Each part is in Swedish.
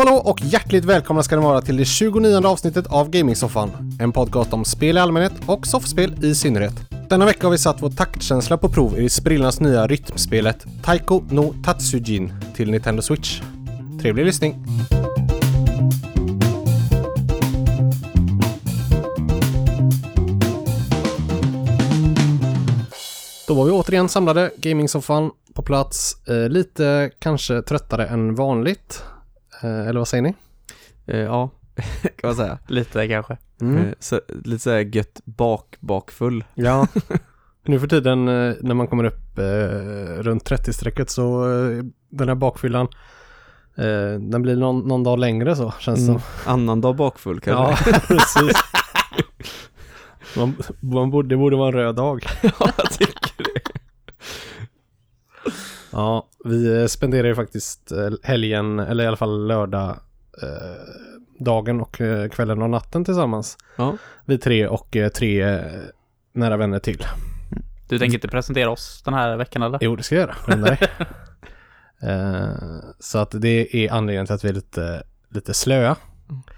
hallå och hjärtligt välkomna ska ni vara till det 29 avsnittet av Gamingsoffan. En podcast om spel i allmänhet och soffspel i synnerhet. Denna vecka har vi satt vår taktkänsla på prov i sprillans nya rytmspelet Taiko no Tatsujin till Nintendo Switch. Trevlig lyssning! Då var vi återigen samlade, Gamingsoffan på plats. Eh, lite kanske tröttare än vanligt. Eh, eller vad säger ni? Eh, ja, kan man säga. Lite kanske. Mm. Eh, så, lite såhär gött bak, bakfull. Ja. nu för tiden när man kommer upp eh, runt 30-strecket så den här bakfyllan eh, den blir någon, någon dag längre så känns det Mm. som. Annan dag bakfull Ja, kanske. precis. Man, man borde, det borde vara en röd dag. Ja, jag tycker. Ja, vi eh, spenderar ju faktiskt eh, helgen, eller i alla fall lördag, eh, dagen och kvällen och natten tillsammans. Ja. Vi tre och tre nära vänner till. Du tänker inte presentera oss den här veckan eller? Jo, det ska jag göra. Dig. Eh, så att det är anledningen till att vi är lite, lite slöa.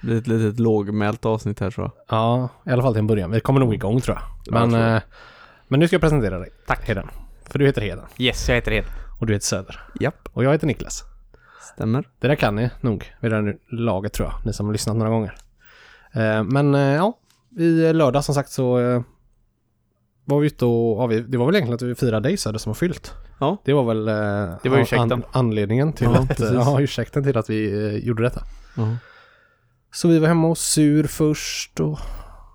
Det blir ett litet lågmält avsnitt här tror jag. Ja, i alla fall till en början. Vi kommer nog igång tror jag. Ja, Men, jag tror eh, men nu ska jag presentera dig. Tack. Heden. För du heter Heden. Yes, jag heter Hed. Och du heter Söder. Japp, Och jag heter Niklas. stämmer. Det där kan ni nog vid det här laget tror jag. Ni som har lyssnat några gånger. Eh, men eh, ja, i lördag som sagt så eh, var vi ute och, ja, vi, det var väl egentligen att vi firade dig Söder som har fyllt. Ja. Det var väl Det var ursäkten. an, anledningen till Ja, att, precis. ja, ursäkten till att vi gjorde detta. Ja. Så vi var hemma hos Sur först och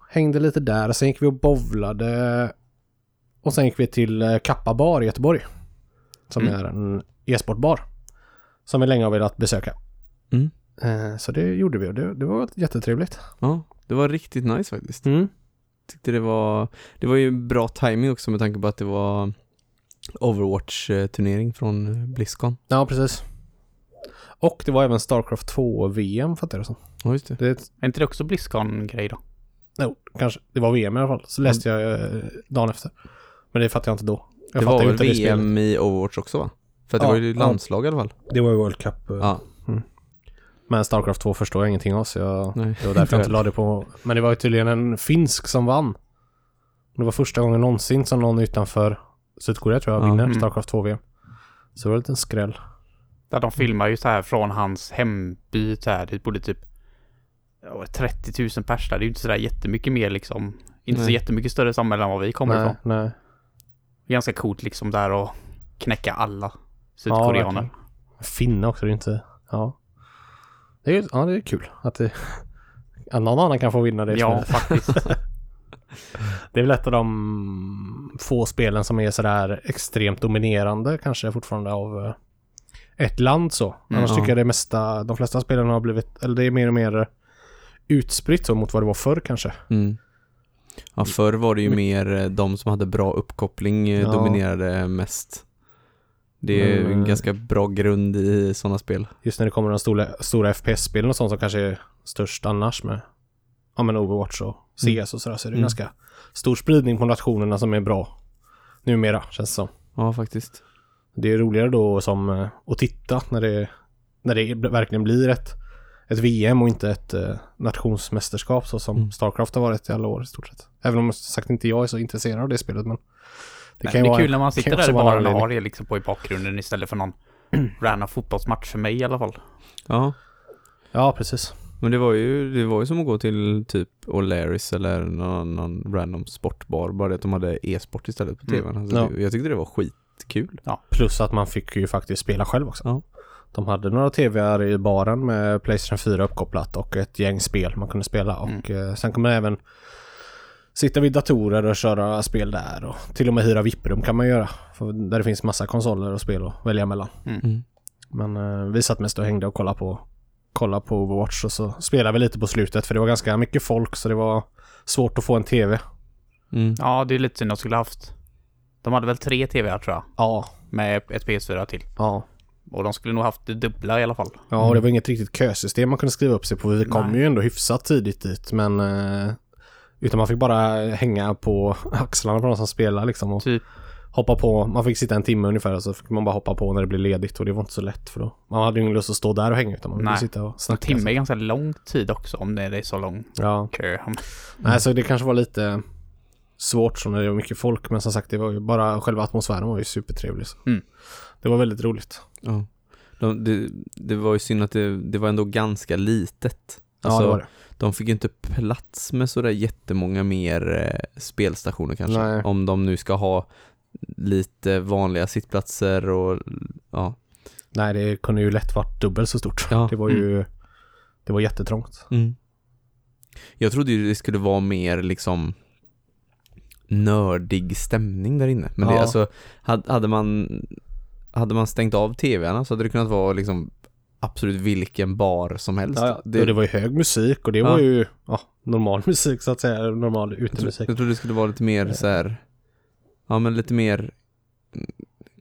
hängde lite där. Sen gick vi och bowlade. Och sen gick vi till Kappa bar i Göteborg. Som Mm. är en e-sportbar. Som vi länge har velat besöka. Mm. Eh, Så det gjorde vi och det, det var jättetrevligt. ja, det var riktigt nice faktiskt. Mm. Tyckte det var, det var ju bra timing också med tanke på att det var Overwatch-turnering från Blizzcon. Ja, precis. Och det var även Starcraft 2-VM fattar jag det som. Ja, just det. Det är ett, Är inte det också Blizzcon-grej då? no, kanske. Det var VM i alla fall. Så läste jag eh, dagen efter. Men det fattade jag inte då. Jag det var väl inte det spelet. VM i Overwatch också va? För att det Ja, var ju ja. landslag i alla fall. Det var ju World Cup. eh, Ja, Men Starcraft 2 förstår jag ingenting av så jag, nej. det var därför jag inte la det på. Men det var ju tydligen en finsk som vann. Det var första gången någonsin som någon utanför Sydkorea tror jag Ja. vinner Mm. Starcraft 2 VM. Så det var en liten skräll. Där de filmar ju så här från hans hemby så här. Det bodde typ ja, 30 000 pers där. Det är ju inte så där jättemycket mer liksom. Inte så Nej. jättemycket större samhälle än vad vi kommer nej, ifrån. nej. Ganska coolt liksom där att knäcka alla Ja, sydkoreaner. verkligen. Finna också, det är inte... Ja. Det är, ja, det är kul att det... Att någon annan kan få vinna det. Ja, spelet. faktiskt. Det är väl ett av de få spelen som är sådär extremt dominerande kanske fortfarande av eh, ett land så. Mm, Annars ja. tycker jag det mesta, de flesta spelen har blivit, eller det är mer och mer utspritt så mot vad det var förr kanske. Mm. Ja, förr var det ju mer eh, de som hade bra uppkoppling eh, Ja. dominerade mest. Det är Men, en eh, ganska bra grund i sådana spel. Just när det kommer de stora, stora FPS-spelen och sånt som kanske är störst annars med ja, men Overwatch och CS och sådär så är det Mm. ganska stor spridning på nationerna som är bra numera känns det som. Ja, faktiskt. Det är roligare då som att titta när det, när det verkligen blir ett, ett VM och inte ett eh, nationsmästerskap så som Mm. Starcraft har varit i alla år i stort sett. Även om som sagt inte jag är så intresserad av det spelet men det Det, kan det är vara kul när man sitter där och har det liksom på i bakgrunden istället för någon random fotbollsmatch för mig i alla fall. Ja, Ja, precis. men det var ju, det var ju som att gå till typ O'Larrys eller någon, någon random sportbar. Bara det att de hade e-sport istället på Mm. tvn. Alltså, Ja. jag tyckte det var skitkul. Plus att man fick ju faktiskt spela själv också. Ja. De hade några tvr i baren med Playstation 4 uppkopplat och ett gäng spel man kunde spela. Och eh, sen kan man även sitta vid datorer och köra spel där. Och till och med hyra VIP-rum kan man göra. För där det finns massa konsoler och spel att välja mellan. Mm. Men eh, vi satt mest och hängde och kollade på, kollade på Overwatch och så spelade vi lite på slutet för det var ganska mycket folk så det var svårt att få en tv. Mm. Ja, det är lite synd de skulle haft. De hade väl tre tvr tror jag. Ja, Med ett PS4 till. ja. Och de skulle nog haft det dubbla i alla fall. Ja, och det var inget riktigt kösystem man kunde skriva upp sig på. Vi kom Nej. ju ändå hyfsat tidigt dit, men... Eh, utan man fick bara hänga på axlarna på de som spelar liksom. Och, Typ hoppa på, man fick sitta en timme ungefär och så fick man bara hoppa på när det blev ledigt och det var inte så lätt för då. Man hade ju ingen lust att stå där och hänga utan man ville sitta och En snacka. timme är ganska lång tid också om det är så lång Ja. kö. Nej, så det kanske var lite svårt så när det var mycket folk men som sagt det var ju bara själva atmosfären var ju supertrevlig. Så. Mm. Det var väldigt roligt. Ja. De, det, det var ju synd att det, det var ändå ganska litet. Ja, Alltså, det var det. De fick ju inte plats med sådär jättemånga mer eh, spelstationer kanske. Nej. Om de nu ska ha lite vanliga sittplatser och ja. Nej, det kunde ju lätt varit dubbelt så stort. Ja. Det var ju det var jättetrångt. Mm. Jag trodde ju det skulle vara mer liksom nördig stämning där inne. Men det, Ja. alltså, hade, man hade man stängt av tvn så hade det kunnat vara liksom absolut vilken bar som helst. Ja, ja. Det, det var ju hög musik och det Ja. var ju ja, normal musik så att säga. Normal utemusik. jag trodde det skulle vara lite mer så här. ja men lite mer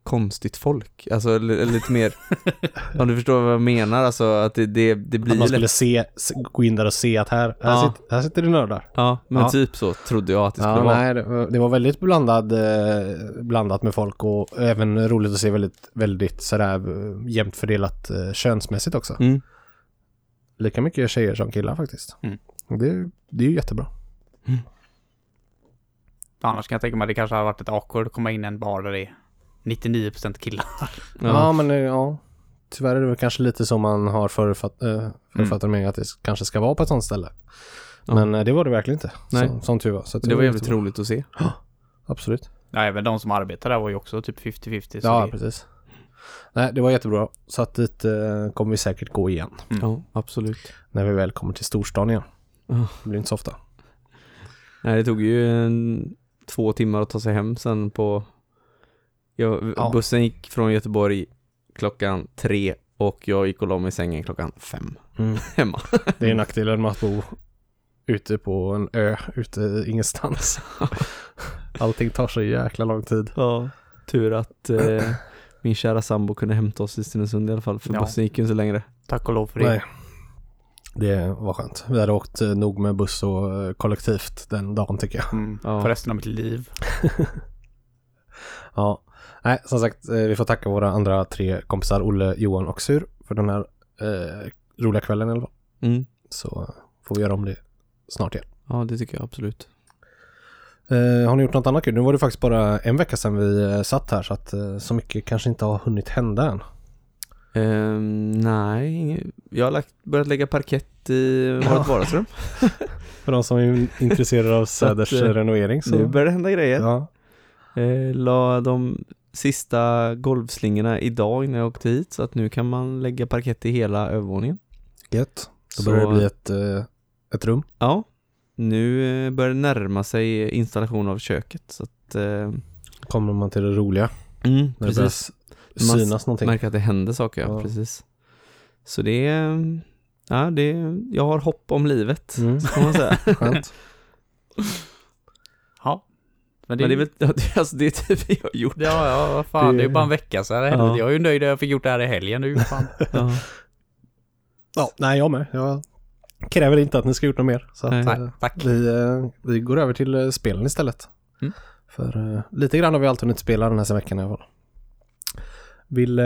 konstigt folk. Alltså lite mer, om du förstår vad jag menar, alltså att det, det, det blir Att man skulle se, gå in där och se att här, här, Ja. sitter, här sitter det nördar. Ja, men Ja. typ så trodde jag att det skulle Ja, vara. nej, det var, det var väldigt blandad, eh, blandat med folk och även roligt att se väldigt, väldigt sådär eh, jämnt fördelat eh, könsmässigt också. Mm. Lika mycket tjejer som killar faktiskt. Mm. Det, det är ju jättebra. Annars kan jag tänka mig att det kanske hade varit ett awkward att komma in i en bar där det är 99% killar. Ja, Ja. men eh, ja. Tyvärr är det väl kanske lite så man har förutfatt, eh, förutfattat med att det kanske ska vara på ett sånt ställe. Ja. Men eh, det var det verkligen inte. Nej. Som, som tur var. Så att Det var jävligt roligt att se. Absolut. Ja, även de som arbetar där var ju också typ 50-50. så Ja, det- precis. Nej, det var jättebra. Så att dit eh, kommer vi säkert gå igen. Mm. Ja, absolut. När vi väl kommer till storstan igen. Det blir inte så ofta. Nej, det tog ju en, två timmar att ta sig hem sen på... Jag, Ja. Bussen gick från Göteborg klockan tre och jag gick och la mig i sängen klockan fem hemma. Det är nackdelen med att bo ute på en ö, ute ingenstans. Allting tar så jäkla lång tid. Ja, tur att eh, min kära sambo kunde hämta oss i Stenungsund i alla fall för Ja. bussen gick ju inte längre. Tack och lov för det. Nej. Det var skönt. Vi hade åkt eh, nog med buss och eh, kollektivt den dagen tycker jag. Mm, Ja. För resten av mitt liv. Ja. Nej, som sagt, eh, vi får tacka våra andra tre kompisar Olle, Johan och Sur för den här eh, roliga kvällen i alla fall. Mm. Så får vi göra om det snart igen. Ja, det tycker jag absolut. Eh, har ni gjort något annat kul? Nu var det faktiskt bara en vecka sedan vi eh, satt här så att eh, så mycket kanske inte har hunnit hända än. Ehm, nej, jag har lagt, börjat lägga parkett i Ja. vårt vardagsrum. För de som är intresserade av att, Söders eh, eh, renovering så... Nu börjar det hända grejer. ja. Eh, la de sista golvslingorna idag innan jag åkte hit så att nu kan man lägga parkett i hela övervåningen. Gött. Då Så- börjar det bli ett, eh, ett rum. Ja, nu eh, börjar det närma sig installation av köket så att eh, Kommer man till det roliga. mm, När det precis. Man synas någonting. Märker att det händer saker, ja, Ja. precis. Så det är, ja det är, jag har hopp om livet, Mm. kan man säga. Skönt. Men Men det är väl, det, alltså, det är typ det jag har gjort. Ja, ja, vad fan. Det- Det är ju bara en vecka det hände. Ja. Jag är ju nöjd att jag fick gjort det här i helgen nu. Fan. Ja. Ja, nej jag med. Jag kräver inte att ni ska gjort något mer. Så att, Nej. eh, tack. vi, eh, vi går över till eh, spelen istället. Mm. För lite grann har vi alltid hunnit spela den här veckan i alla fall. Vill,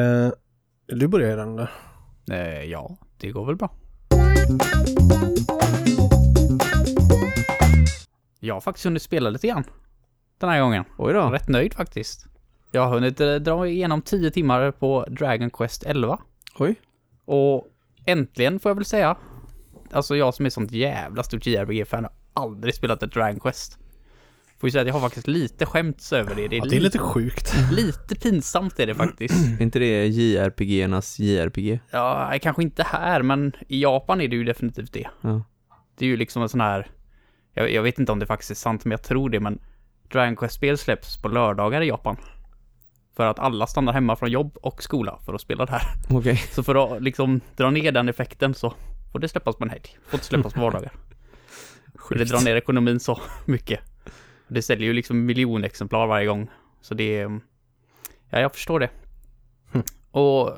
vill du börja den? eller? Ja, det går väl bra. Jag har faktiskt hunnit spela lite grann. Den här gången. Oj då. rätt nöjd faktiskt. Jag har hunnit eh, dra igenom 10 timmar på Dragon Quest 11. Oj. Och äntligen får jag väl säga. Alltså jag som är sånt jävla stort JRPG-fan har aldrig spelat ett Dragon Quest. Får ju säga att jag har faktiskt lite skämts över det. Det är, Ja, det är lite sjukt. lite pinsamt är det faktiskt. Är inte det JRPG-ernas JRPG? Ja, kanske inte här, men i Japan är det ju definitivt det. Ja. Det är ju liksom en sån här... Jag, jag vet inte om det faktiskt är sant, men jag tror det, men Dragon Quest-spel släpps på lördagar i Japan. För att alla stannar hemma från jobb och skola för att spela det här. Okej. Så för att liksom dra ner den effekten så får det släppas på en helg. Får inte släppas på vardagar. Det drar ner ekonomin så mycket. Det säljer ju liksom miljonexemplar varje gång. Så det är... Ja, jag förstår det. Hm. Och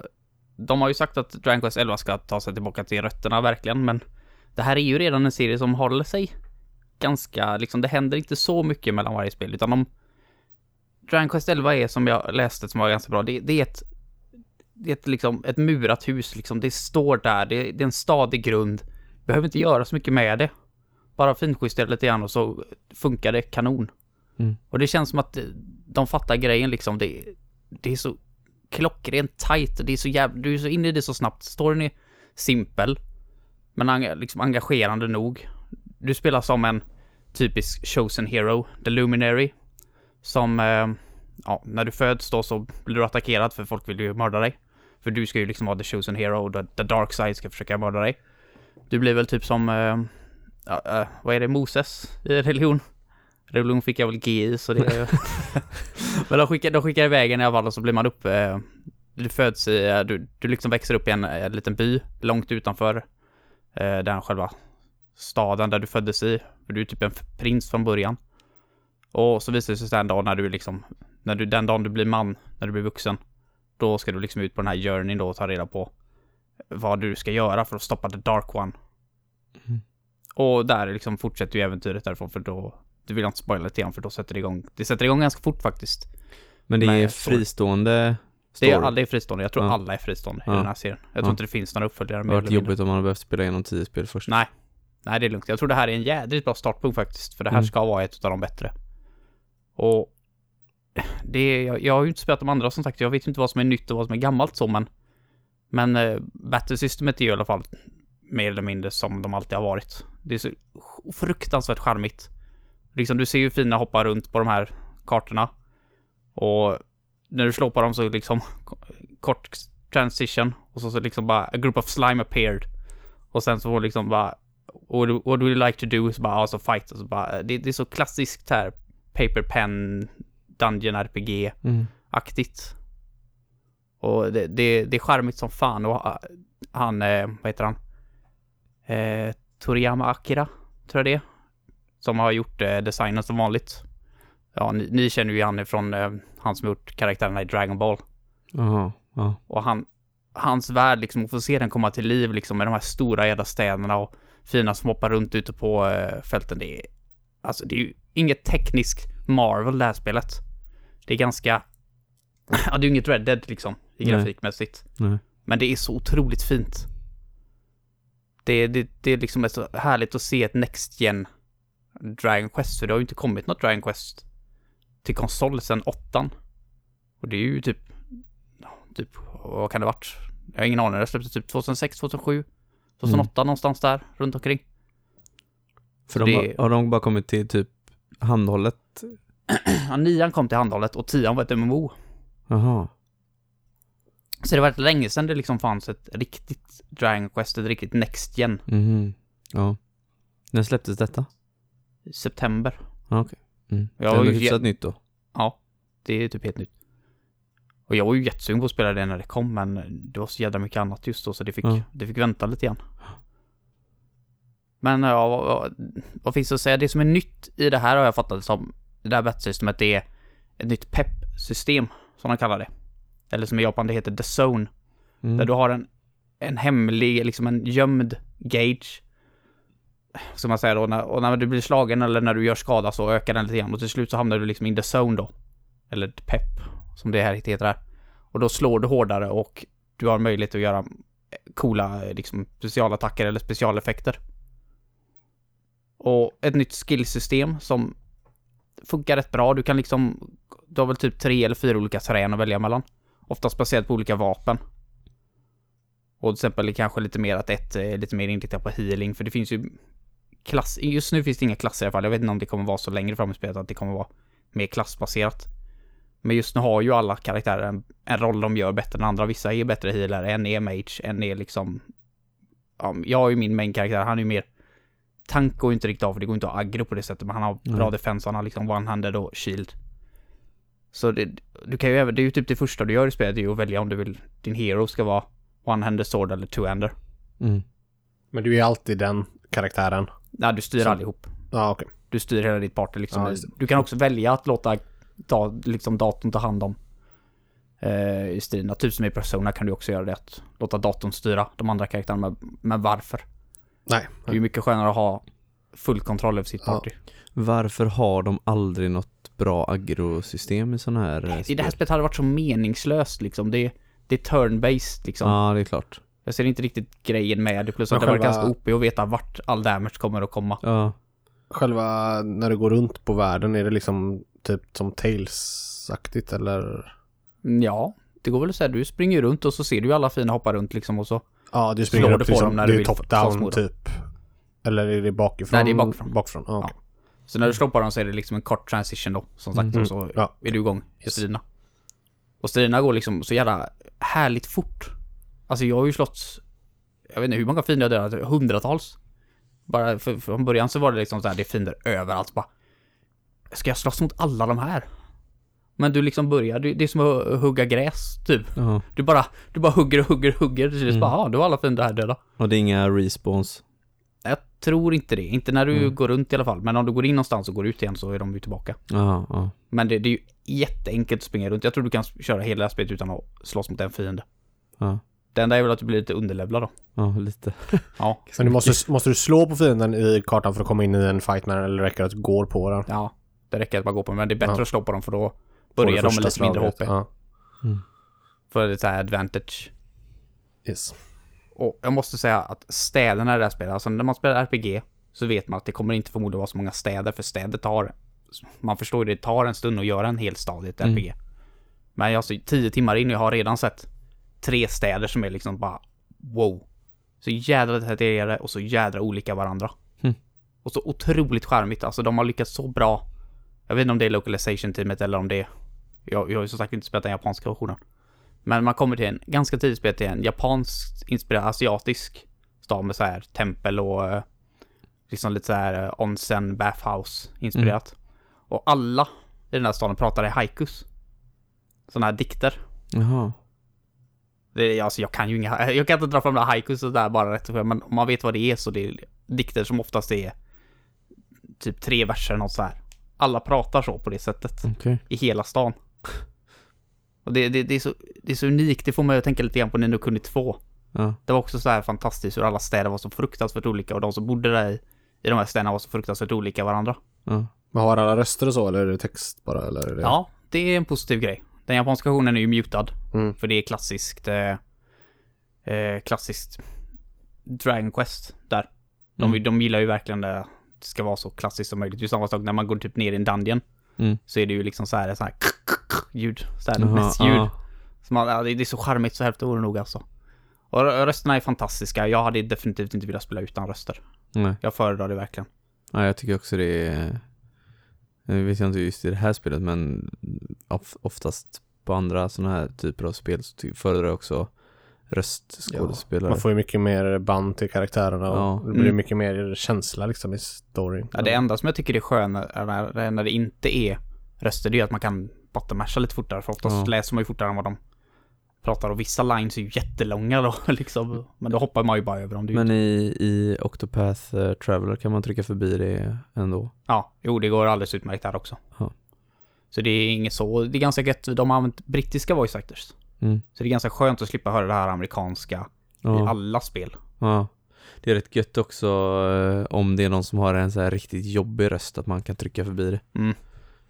de har ju sagt att Dragon Quest 11 ska ta sig tillbaka till rötterna verkligen, men det här är ju redan en serie som håller sig ganska, liksom det händer inte så mycket mellan varje spel, utan de Dragon Quest 11 är som jag läste som var ganska bra. Det, det är ett det är ett, liksom, ett murat hus liksom. Det står där. Det, det är en stadig grund. Behöver inte göra så mycket med det. Bara finjustera lite grann och så funkar det kanon. Mm. Och det känns som att de fattar grejen liksom. Det, det är så klockrent tight. Det är så jävla... Du är så inne i det så snabbt. Storyn är simpel. Men liksom engagerande nog. Du spelar som en typisk chosen hero, the luminary. Som, eh, ja, när du föds då så blir du attackerad för folk vill ju mörda dig. För du ska ju liksom vara the chosen hero och the, the dark side ska försöka mörda dig. Du blir väl typ som, ja, eh, vad är det, Moses i religion? Religion fick jag väl G i så det... Men de skickar, de skickar iväg en i alla fall och så blir man upp, eh, du föds i, du, du liksom växer upp i en, en liten by långt utanför eh, den själva staden där du föddes i. För du är typ en prins från början. Och så visar det sig sen dag när du liksom, när du, den dagen du blir man, när du blir vuxen, då ska du liksom ut på den här journeyn då och ta reda på vad du ska göra för att stoppa the dark one. Mm. Och där liksom fortsätter ju äventyret därifrån för då, det vill inte spoila lite grann för då sätter det igång, det sätter igång ganska fort faktiskt. Men det är story. fristående Det är, story. alla är fristående, jag tror Ja. alla är fristående i Ja. den här serien. Jag tror Ja. inte det finns några uppföljare Det eller varit jobbigt om man har behövt spela igenom tio spel först. Nej. Nej, det är lugnt. Jag tror det här är en jädrigt bra startpunkt faktiskt. För det här Mm. ska vara ett av de bättre. Och det är, jag, jag har ju inte spelat de andra som sagt. Jag vet inte vad som är nytt och vad som är gammalt så, men men eh, Battle-systemet är ju i alla fall mer eller mindre som de alltid har varit. Det är så fruktansvärt charmigt. Liksom du ser ju fina hoppa runt på de här kartorna. Och när du slår på dem så liksom kort transition och så, så liksom bara a group of slime appeared. Och sen så får liksom bara what, do- what you like to do? Så bara, alltså fight. Och så bara, det, det är så klassiskt här paper pen Dungeon RPG-aktigt. Mm. Och det, det, det är charmigt som fan och ah, han, eh, vad heter han? Eh, Toriyama Akira, tror jag det är. Som har gjort eh, designen som vanligt. Ja, ni, ni känner ju han ifrån eh, han som gjort karaktärerna i Dragon Ball. Jaha, ja. Och han, hans värld liksom, att få se den komma till liv liksom med de här stora jävla städerna och fina som hoppar runt ute på eh, fälten. Det är, alltså det är ju inget tekniskt Marvel det här spelet. Det är ganska, ja det är ju inget Red Dead liksom, i Nej. grafikmässigt. Nej. Men det är så otroligt fint. Det, det, det är liksom så härligt att se ett Next Gen Dragon Quest, för det har ju inte kommit något Dragon Quest till konsol sedan åttan. Och det är ju typ, typ, vad kan det varit? Jag har ingen aning, det släpptes typ 2006, 2007, 2008 någonstans där, runt omkring. För de det- har, har de bara kommit till typ handhållet? Ja, nian kom till handhållet och tian var ett MMO. Jaha. Så det var rätt länge sedan det liksom fanns ett riktigt Dragon Quest, ett riktigt Next Gen. Mhm. Ja. När släpptes detta? September. Ja, okej. Mm. Jag det är har hyfsat nytt då. Ja, det är typ helt nytt. Och jag var ju jättesugen på att spela det när det kom, men det var så jävla mycket annat just då, så det fick, Ja. det fick vänta lite grann. Men ja, vad, vad, finns det att säga? Det som är nytt i det här har jag fattat det som, det där batsystemet, det är ett nytt PEP-system, som de kallar det. Eller som i Japan det heter The Zone. Mm. Där du har en, en hemlig, liksom en gömd gauge. Som man säger då, när, och när du blir slagen eller när du gör skada så ökar den lite grann och till slut så hamnar du liksom in the zone då. Eller pep, som det här heter här. Och då slår du hårdare och du har möjlighet att göra eh, coola eh, liksom specialattacker eller specialeffekter. Och ett nytt skillsystem som funkar rätt bra. Du kan liksom, du har väl typ tre eller fyra olika terräng att välja mellan. Oftast baserat på olika vapen. Och till exempel kanske lite mer att ett är lite mer inriktat på healing, för det finns ju klass, just nu finns det inga klasser i alla fall. Jag vet inte om det kommer vara så längre fram i spelet att det kommer vara mer klassbaserat. Men just nu har ju alla karaktärer en, en roll de gör bättre än andra. Vissa är bättre healer, en är mage, en är liksom... Ja, jag har ju min main karaktär, han är ju mer... Tank går ju inte riktigt av, för det går inte att aggro på det sättet, men han har bra Nej. defense, han har liksom one-handed och shield. Så det, du kan ju även, det är ju typ det första du gör i spelet, det är ju att välja om du vill, din hero ska vara one-handed sword eller two-hander. Mm. Men du är alltid den karaktären. Nej, du styr Så- allihop. Ja, okej. Du styr hela ditt party liksom. Det. du kan också välja att låta ta, liksom datorn ta hand om eh, i striderna. Typ som i Persona kan du också göra det. Att låta datorn styra de andra karaktärerna. Men, men varför? Nej. Det är ju mycket skönare att ha full kontroll över sitt Ja. party. Varför har de aldrig något bra agrosystem i sådana här eh, I det här spelet hade det varit så meningslöst liksom. Det, det är turn-based liksom. Ja, det är klart. Jag ser inte riktigt grejen med det. Plus att Men det var själva- ganska OP att veta vart all damage kommer att komma. Ja, Själva när du går runt på världen, är det liksom typ som Tales-aktigt eller? Mm, Ja, det går väl att säga. Du springer ju runt och så ser du ju alla fina hoppa runt liksom och så. Ja, du Slår springer du upp på liksom, dem när det du är top-down typ. Eller är det bakifrån? Nej, det är bakifrån. Bakifrån, ja, Ja. okej. Så när du slår på dem så är det liksom en kort transition då, som sagt. Mm. Och så Ja. är du igång i Yes. striderna. Och striderna går liksom så jävla härligt fort. Alltså jag har ju slått, jag vet inte hur många fiender jag dödat, hundratals. Bara för, från början så var det liksom så här, det är fiender överallt bara. Ska jag slåss mot alla de här? Men du liksom börjar, det är som att hugga gräs typ. ja. Du bara, du bara hugger och hugger och hugger. Till slut Mm. bara, ja, du har alla fiender här döda. Och det är inga respawns. Jag tror inte det. Inte när du Mm. går runt i alla fall. Men om du går in någonstans och går ut igen så är de ju tillbaka. Ja, ja. Men det, det är ju jätteenkelt att springa runt. Jag tror du kan köra hela spelet utan att slåss mot en fiende. Ja, Det enda är väl att du blir lite underlevlad då. ja lite. Ja, Men du måste, måste du slå på fienden i kartan för att komma in i en fight med den eller räcker det att du går på den? ja. Det räcker att bara gå på men det är bättre Ja. att slå på dem för då börjar de med lite mindre. HP. Ja. För det är så här advantage. Yes. Och jag måste säga att städerna i det här spelet, alltså när man spelar RPG så vet man att det kommer inte förmodligen vara så många städer, för städer tar, man förstår ju det tar en stund att göra en hel stad i ett Mm. RPG. Men jag är alltså tio timmar in och jag har redan sett tre städer som är liksom bara wow. Så jädra detaljerade och så jädra olika varandra. Mm. Och så otroligt charmigt, alltså de har lyckats så bra. Jag vet inte om det är localization-teamet eller om det är, jag, jag har ju som sagt inte spelat den japanska versionen. Men man kommer till en, ganska tidigt spel till en japansk inspirerad asiatisk stad med så här tempel och eh, liksom lite så här eh, onsen bathhouse inspirerat. Och alla i den här staden pratar i haikus. Sådana här dikter. Jaha. Det alltså jag kan ju inga, jag kan inte dra fram några haikus så där bara rätt och men om man vet vad det är så det är dikter som oftast är typ tre verser något så här. Alla pratar så på det sättet Okej. i hela stan. Och det, det, det, är så, det är så unikt, det får mig att tänka lite grann på Nino Kuni 2. Ja. Det var också så här fantastiskt hur alla städer var så fruktansvärt olika och de som bodde där i, i de här städerna var så fruktansvärt olika varandra. Ja. Men har alla röster och så eller är det text bara? Eller är det... Ja, det är en positiv grej. Den japanska versionen är ju mutad. Mm. För det är klassiskt, eh, eh, klassiskt Dragon Quest där. De, Mm. de gillar ju verkligen det ska vara så klassiskt som möjligt. Det är samma sak när man går typ ner i en dungeon. Mm. Så är det ju liksom så här, så här ljud, så här ja. Så man, ja, det är så charmigt så hälften vore nog alltså. Och rö- rösterna är fantastiska. Jag hade definitivt inte velat spela utan röster. Nej. Jag föredrar det verkligen. Ja, jag tycker också det är... Nu vet jag inte just i det här spelet men of, oftast på andra sådana här typer av spel så föredrar jag också röstskådespelare. Man får ju mycket mer band till karaktärerna och Ja. det blir Mm. mycket mer känsla liksom i storyn. Ja, det enda som jag tycker är skönare är när, när det inte är röster, det är att man kan bottenmasha lite fortare. För oftast Ja. läser man ju fortare än vad de pratar. Och vissa lines är ju jättelånga då liksom. Men då hoppar man ju bara över dem. Ju Men i, i Octopath eh, Traveler kan man trycka förbi det ändå. Ja, jo det går alldeles utmärkt där också. Ja. Så det är inget så, det är ganska gött, de har använt brittiska voice actors. Mm. Så det är ganska skönt att slippa höra det här amerikanska i Ja. alla spel. ja. Det är rätt gött också eh, om det är någon som har en så här riktigt jobbig röst att man kan trycka förbi det. Mm.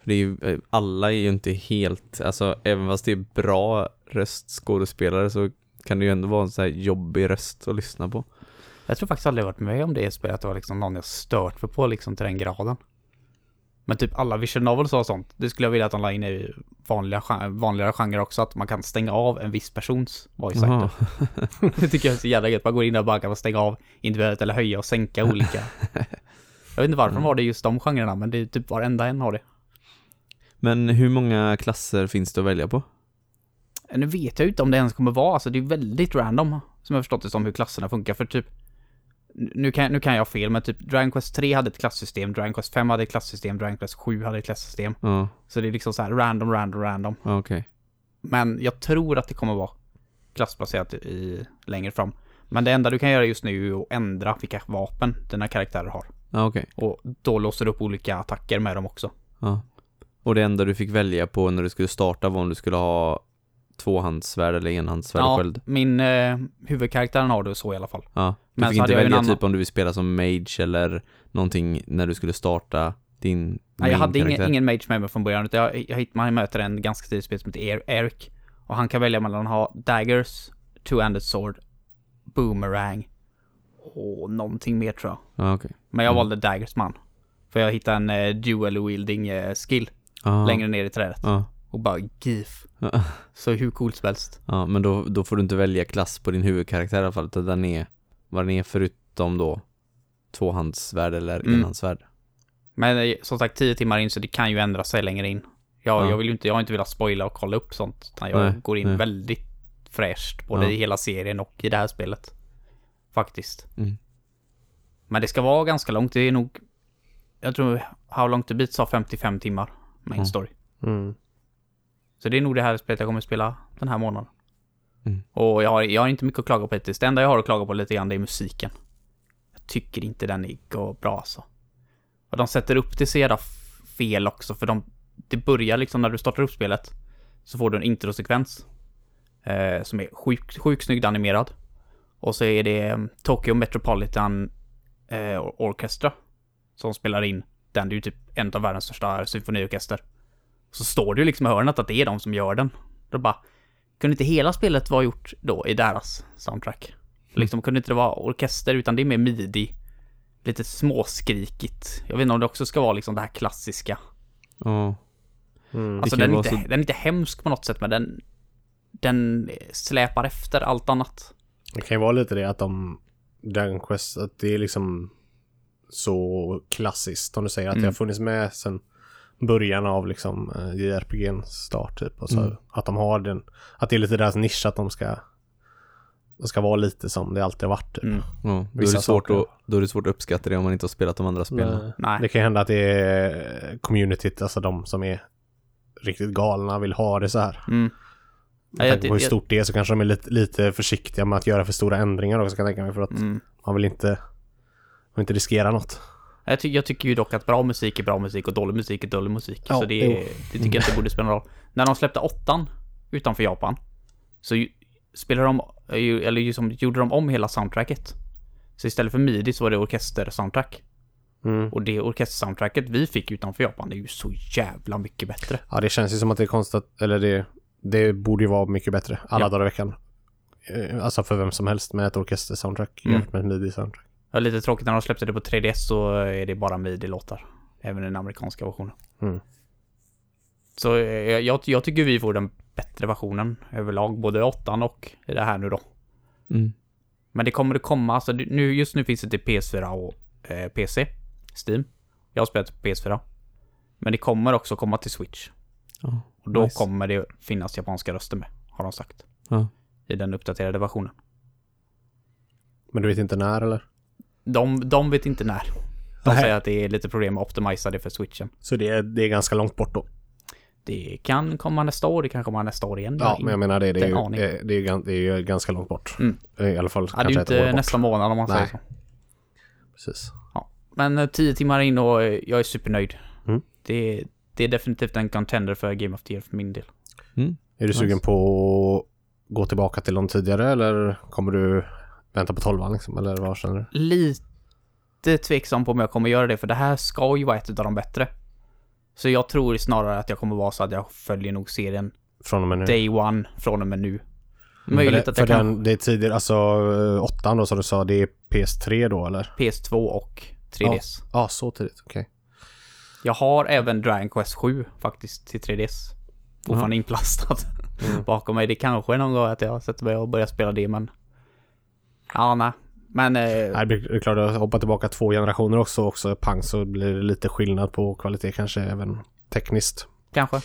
För det är ju, eh, alla är ju inte helt, alltså även fast det är bra röstskådespelare så kan det ju ändå vara en så här jobbig röst att lyssna på. Jag tror faktiskt aldrig jag varit med om det i ett spel, att det var liksom någon jag stört mig på liksom till den graden. Men typ alla vision novels och sånt, det skulle jag vilja att de la in i vanliga, vanligare genrer också, att man kan stänga av en viss persons voice actor. det tycker jag är så jävla gött, man går in där och bara kan stänga av individuellt eller höja och sänka olika. Jag vet inte varför de har det just de genrerna, men det är typ varenda en har det. Men hur många klasser finns det att välja på? Nu vet jag inte om det ens kommer vara, alltså det är väldigt random som jag förstått det som hur klasserna funkar för typ nu kan, nu kan jag ha fel, men typ Dragon Quest 3 hade ett klassystem, Dragon Quest 5 hade ett klassystem, Dragon Quest 7 hade ett klassystem. Ja, Så det är liksom så här random, random, random. okej. Men jag tror att det kommer vara klassbaserat i, längre fram. Men det enda du kan göra just nu är att ändra vilka vapen dina karaktärer har. Ja, okej. Och då låser du upp olika attacker med dem också. Ja. Och det enda du fick välja på när du skulle starta var om du skulle ha tvåhandssvärd eller enhandssvärd Ja, sköld. min eh, huvudkaraktär har du så i alla fall. Ja. Du Men fick inte välja annan- typ om du vill spela som mage eller någonting när du skulle starta din Nej, jag hade ingen, ingen mage med mig från början, utan jag, jag, man möter en ganska tidigt spel som heter Er- Eric. Och han kan välja mellan att ha daggers, two-handed sword, boomerang och någonting mer tror jag. Ja, okej. Men jag Mm. valde daggers man. För jag hittade en eh, dual wielding eh, skill Ja. längre ner i trädet. Ja. Och bara GIF. Så hur coolt som helst. Ja, men då, då får du inte välja klass på din huvudkaraktär i alla fall, utan den är vad den är förutom då tvåhandssvärd eller Mm. enhandssvärd. Men eh, som sagt 10 timmar in så det kan ju ändra sig längre in. Jag, Ja. jag vill ju inte, jag har inte velat spoila och kolla upp sånt. Utan jag Nej, går in nej. väldigt fräscht både Ja. i hela serien och i det här spelet. Faktiskt. Mm. Men det ska vara ganska långt. Det är nog... Jag tror How long to beat sa 55 timmar. Main Mm. story. Mm. Så det är nog det här spelet jag kommer spela den här månaden. Mm. Och jag har, jag har inte mycket att klaga på hittills. Det enda jag har att klaga på lite grann det är musiken. Jag tycker inte den är bra alltså. Och de sätter upp det så jävla fel också för de... Det börjar liksom när du startar upp spelet. Så får du en introsekvens. Eh, som är sjukt sjuk snyggt animerad. Och så är det eh, Tokyo Metropolitan eh, Orchestra. Som spelar in den. Det är ju typ en av världens största symfoniorkester. Så står det ju liksom i hörnet att det är de som gör den. Då bara, kunde inte hela spelet vara gjort då i deras soundtrack? Liksom kunde inte det vara orkester utan det är mer midi. Lite småskrikigt. Jag vet inte om det också ska vara liksom det här klassiska. Ja. Mm. Alltså kan den är, inte, så- den är inte hemsk på något sätt men den... Den släpar efter allt annat. Det kan ju vara lite det att de... Dragon Quest, att det är liksom så klassiskt som du säger. Att det Mm. har funnits med sen början av liksom eh, JRPGns start typ. Och så Mm. att de har den... Att det är lite deras nisch att de ska... De ska vara lite som det alltid har varit typ. Mm. ja. Då, är det svårt att, då är det svårt att uppskatta det om man inte har spelat de andra spelen. Nej. Nej. Det kan ju hända att det är communityt, alltså de som är riktigt galna vill ha det så här. Mm. Ja, Med jag- tanke på hur stort det är så kanske de är lite, lite försiktiga med att göra för stora ändringar också kan jag tänka mig. För att Mm. man vill inte, man vill inte riskera något. Jag, ty jag tycker ju dock att bra musik är bra musik och dålig musik är dålig musik. Ja, så det, det tycker jag inte borde spela någon roll. När de släppte åttan utanför Japan så ju, spelade de, eller ju som, gjorde de om hela soundtracket. Så istället för midi så var det orkester-soundtrack. Mm. Och det orkester-soundtracket vi fick utanför Japan det är ju så jävla mycket bättre. Ja, det känns ju som att det är konstigt, eller det, det borde ju vara mycket bättre alla Ja. dagar i veckan. Eh, Alltså för vem som helst med ett orkester-soundtrack Mm. jämfört med ett midi-soundtrack. Det var lite tråkigt när de släppte det på 3DS så är det bara midi-låtar. Även i den amerikanska versionen. Mm. Så eh, jag, jag tycker vi får den bättre versionen överlag, både åttan och det här nu då. Mm. Men det kommer att komma, alltså nu, just nu finns det till PS4 och eh, PC, Steam. Jag har spelat på PS4. Men det kommer också komma till Switch. Ja. Och då Nice. kommer det finnas japanska röster med, har de sagt. Ja. I den uppdaterade versionen. Men du vet inte när eller? De, de vet inte när. De Nej. säger att det är lite problem att optimisa det för switchen. Så det är, det är ganska långt bort då? Det kan komma nästa år, det kan komma nästa år igen. Ja, men jag menar det. Det är, inte ju, eh, det är, ju, gan- det är ju ganska långt bort. Mm. I alla fall Ja, det är ju kanske ett år inte bort. nästa månad om man säger Nej. så. Precis. Men eh, tio timmar in och eh, jag är supernöjd. Mm. Det, det är definitivt en contender för Game of the Year för min del. Mm. Är du sugen Nice. på att gå tillbaka till de tidigare eller kommer du vänta på tolvan liksom? Eller vad känner du? Lite tveksam på om jag kommer göra det, för det här ska ju vara ett av de bättre. Så jag tror snarare att jag kommer vara så att jag följer nog serien Från och med nu? day one från och med nu. för Möjligt det, att för jag kan den, det är tidigare, alltså eh, åttan då som du sa, det är PS3 då eller? PS2 och 3DS. Ja, så tidigt. Okej. Jag har även Dragon Quest 7 faktiskt till 3DS. Fortfarande inplastat Mm. bakom mig. Det kanske är någon gång att jag sätter mig och börjar spela det, men... Ja, nej. Men... Eh, Nej, det är klart att hoppa tillbaka två generationer också, också pang så blir det lite skillnad på kvalitet kanske även tekniskt. kanske.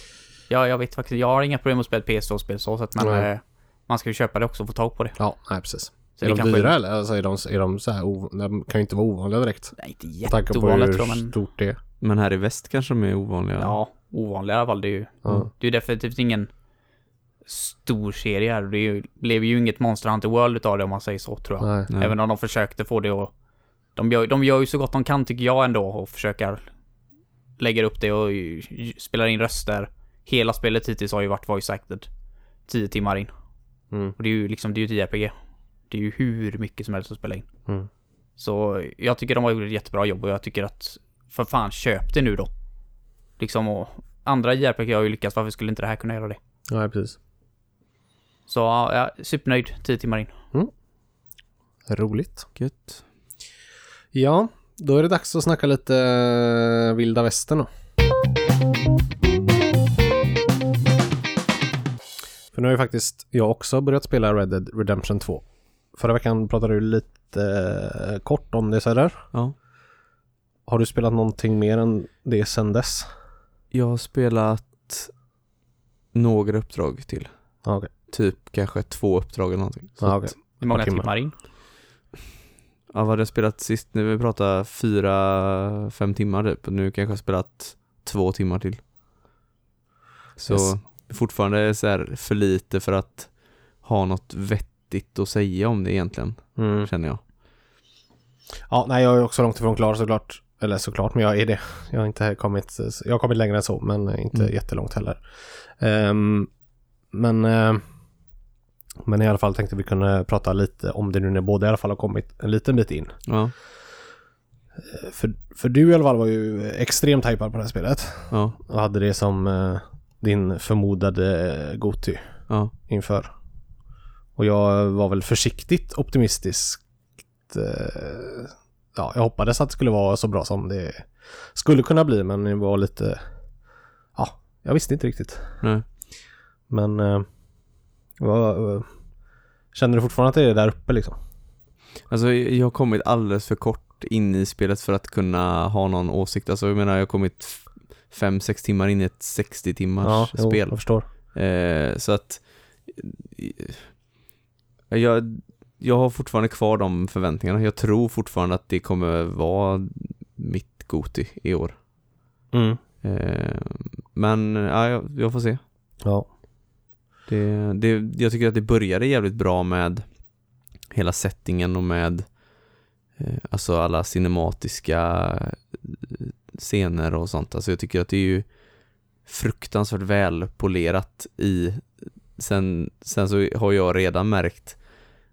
Ja, jag vet faktiskt. Jag har inga problem att spela PS2-spel så men Nej. eh, man ska ju köpa det också och få tag på det. Ja, nej precis. Så är det de kanske- dyra eller? Alltså är de, är de så här ov- De kan ju inte vara ovanliga direkt. Nej, inte hur tror jag, men... stort det är. Men här i väst kanske de är ovanliga. Ja, ovanliga i alla fall. Det är ju, Ja. det är ju definitivt ingen stor serie här. Det ju, blev ju inget Monster Hunter World utav det om man säger så, tror jag. Nej. Nej. Även om de försökte få det och de gör, de gör ju så gott de kan tycker jag ändå och försöker lägga upp det och spelar in röster. Hela spelet hittills har ju varit voice acted. 10 timmar in. Mm. Och det är ju liksom, det är ju ett JRPG. Det är ju hur mycket som helst att spela in. Mm. Så jag tycker de har gjort ett jättebra jobb och jag tycker att för fan köp det nu då. Liksom och andra JRPG har ju lyckats, varför skulle inte det här kunna göra det? Ja, precis. Så ja, jag är supernöjd, 10 timmar in. Roligt. Gött. Ja, då är det dags att snacka lite eh, vilda västern då. För nu har ju faktiskt jag också börjat spela Red Dead Redemption 2. Förra veckan pratade du lite eh, kort om det sådär. Ja. Har du spelat någonting mer än det sedan dess? Jag har spelat några uppdrag till. Ja, okej. Typ kanske två uppdrag eller någonting. Så att- okej. Hur många timmar. in? Ja, vad hade jag spelat sist? Nu vi pratar fyra, fem timmar typ. Nu kanske jag har spelat två timmar till. Så Yes. fortfarande så här för lite för att ha något vettigt att säga om det egentligen, Mm. känner jag. Ja, nej jag är också långt ifrån klar såklart. Eller såklart, men jag är det. Jag har inte kommit, jag har kommit längre än så, men inte Mm. jättelångt heller. Ehm, men, eh, men i alla fall tänkte vi kunna prata lite om det nu när båda i alla fall har kommit en liten bit in. Ja, För, för du i alla fall var ju extremt hypad på det här spelet ja, och hade det som eh, din förmodade eh, Goti ja. inför. Och jag var väl försiktigt optimistisk. Eh, ja, jag hoppades att det skulle vara så bra som det skulle kunna bli, men det var lite... Ja, jag visste inte riktigt. Nej. Men... Eh, vad, känner du fortfarande att det är där uppe liksom? Alltså jag har kommit alldeles för kort in i spelet för att kunna ha någon åsikt. Alltså jag menar jag har kommit f- fem, sex timmar in i ett 60 timmars jo, spel. jag förstår. Eh, så att eh, jag, jag har fortfarande kvar de förväntningarna. Jag tror fortfarande att det kommer vara mitt Goti i år. Mm. Eh, men ja, jag, jag får se. Ja. Det, det, jag tycker att det började jävligt bra med hela settingen och med eh, alltså alla cinematiska eh, scener och sånt. Alltså jag tycker att det är ju fruktansvärt väl polerat i sen, sen så har jag redan märkt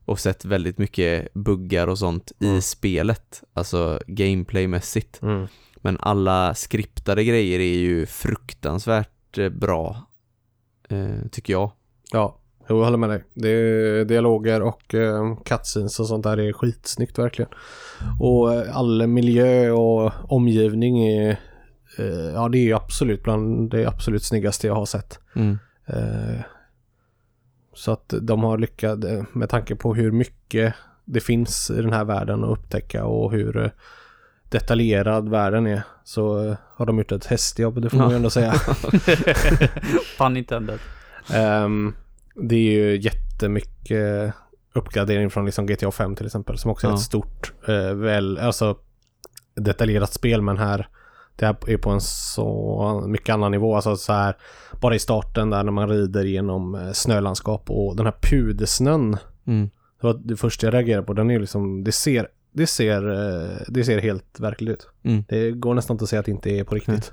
och sett väldigt mycket buggar och sånt Mm. i spelet, alltså gameplaymässigt. Mm. Men alla skriptade grejer är ju fruktansvärt eh, bra, eh, tycker jag. Ja, jo, jag håller med dig. Det är dialoger och eh, cutscenes och sånt där är skitsnyggt verkligen. Och eh, all miljö och omgivning är eh, ja det är absolut bland det absolut snyggaste jag har sett. Mm. Eh, så att de har lyckats med tanke på hur mycket det finns i den här världen att upptäcka och hur detaljerad världen är så har de gjort ett hästjobb, det får man ju ändå säga. Fan intended. Ehm, det är ju jättemycket uppgradering från liksom GTA 5 till exempel som också är Ja. ett stort, eh, väl, alltså detaljerat spel men här det här är på en så mycket annan nivå. Alltså så här bara i starten där när man rider genom eh, snölandskap och den här pudersnön. Mm. Det var det första jag reagerade på. Den är liksom, det ser, det ser, eh, det ser helt verkligt ut. Mm. Det går nästan inte att säga att det inte är på riktigt.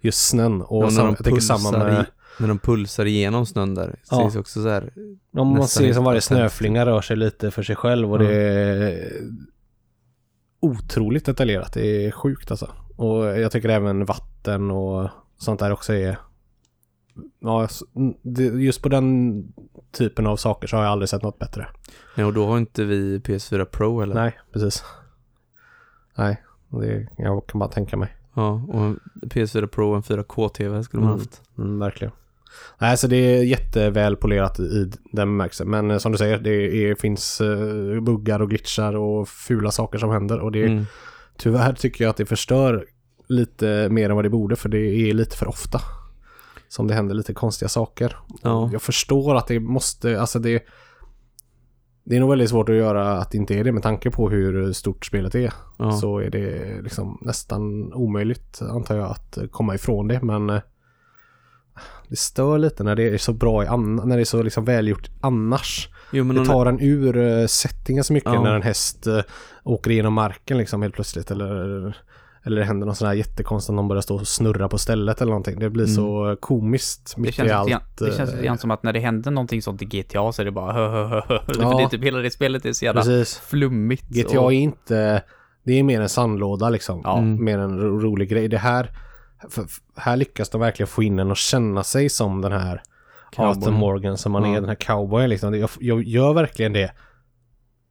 Just snön och Ja, när sam, de jag tänker samma med När de pulsar igenom snön där, Ja. sägs också så här. Ja, man ser som varje 90%. snöflinga rör sig lite för sig själv och Ja. det är otroligt detaljerat. Det är sjukt alltså. Och jag tycker även vatten och sånt där också är Ja, just på den typen av saker så har jag aldrig sett något bättre. Nej, och då har inte vi PS4 Pro eller? Nej, precis. Nej, det, jag kan bara tänka mig. Ja, och PS4 Pro och en 4K-TV skulle man Mm. haft. Mm, verkligen. Nej, så det är jätteväl polerat i den bemärkelsen. Men eh, som du säger, det är, finns eh, buggar och glitchar och fula saker som händer. Och det, Mm. tyvärr tycker jag att det förstör lite mer än vad det borde. För det är lite för ofta som det händer lite konstiga saker. Ja. Jag förstår att det måste, alltså det det är nog väldigt svårt att göra att det inte är det med tanke på hur stort spelet är. Ja. Så är det liksom nästan omöjligt antar jag att komma ifrån det. Men eh, det stör lite när det är så bra i ann- när det är så liksom välgjort annars. Jo, men Det tar en ur eh, settingen så mycket Ja. när en häst eh, åker genom marken liksom helt plötsligt. Eller, eller det händer något sån här jättekonstigt att någon börjar stå och snurra på stället eller någonting. Det blir Mm. så komiskt Det mitt känns, i allt. grann, det känns eh, lite grann som att när det händer någonting sånt i GTA så är det bara hö, hö, hö, hö. För Ja. det är typ hela det spelet är så jävla Precis. flummigt. GTA och, är inte Det är mer en sandlåda liksom. Ja. Mm. Mer en ro rolig grej. Det här, för, här lyckas de verkligen få in en och känna sig som den här Arthur. Morgan som man Ja. är, den här cowboyen liksom. Jag, jag gör verkligen det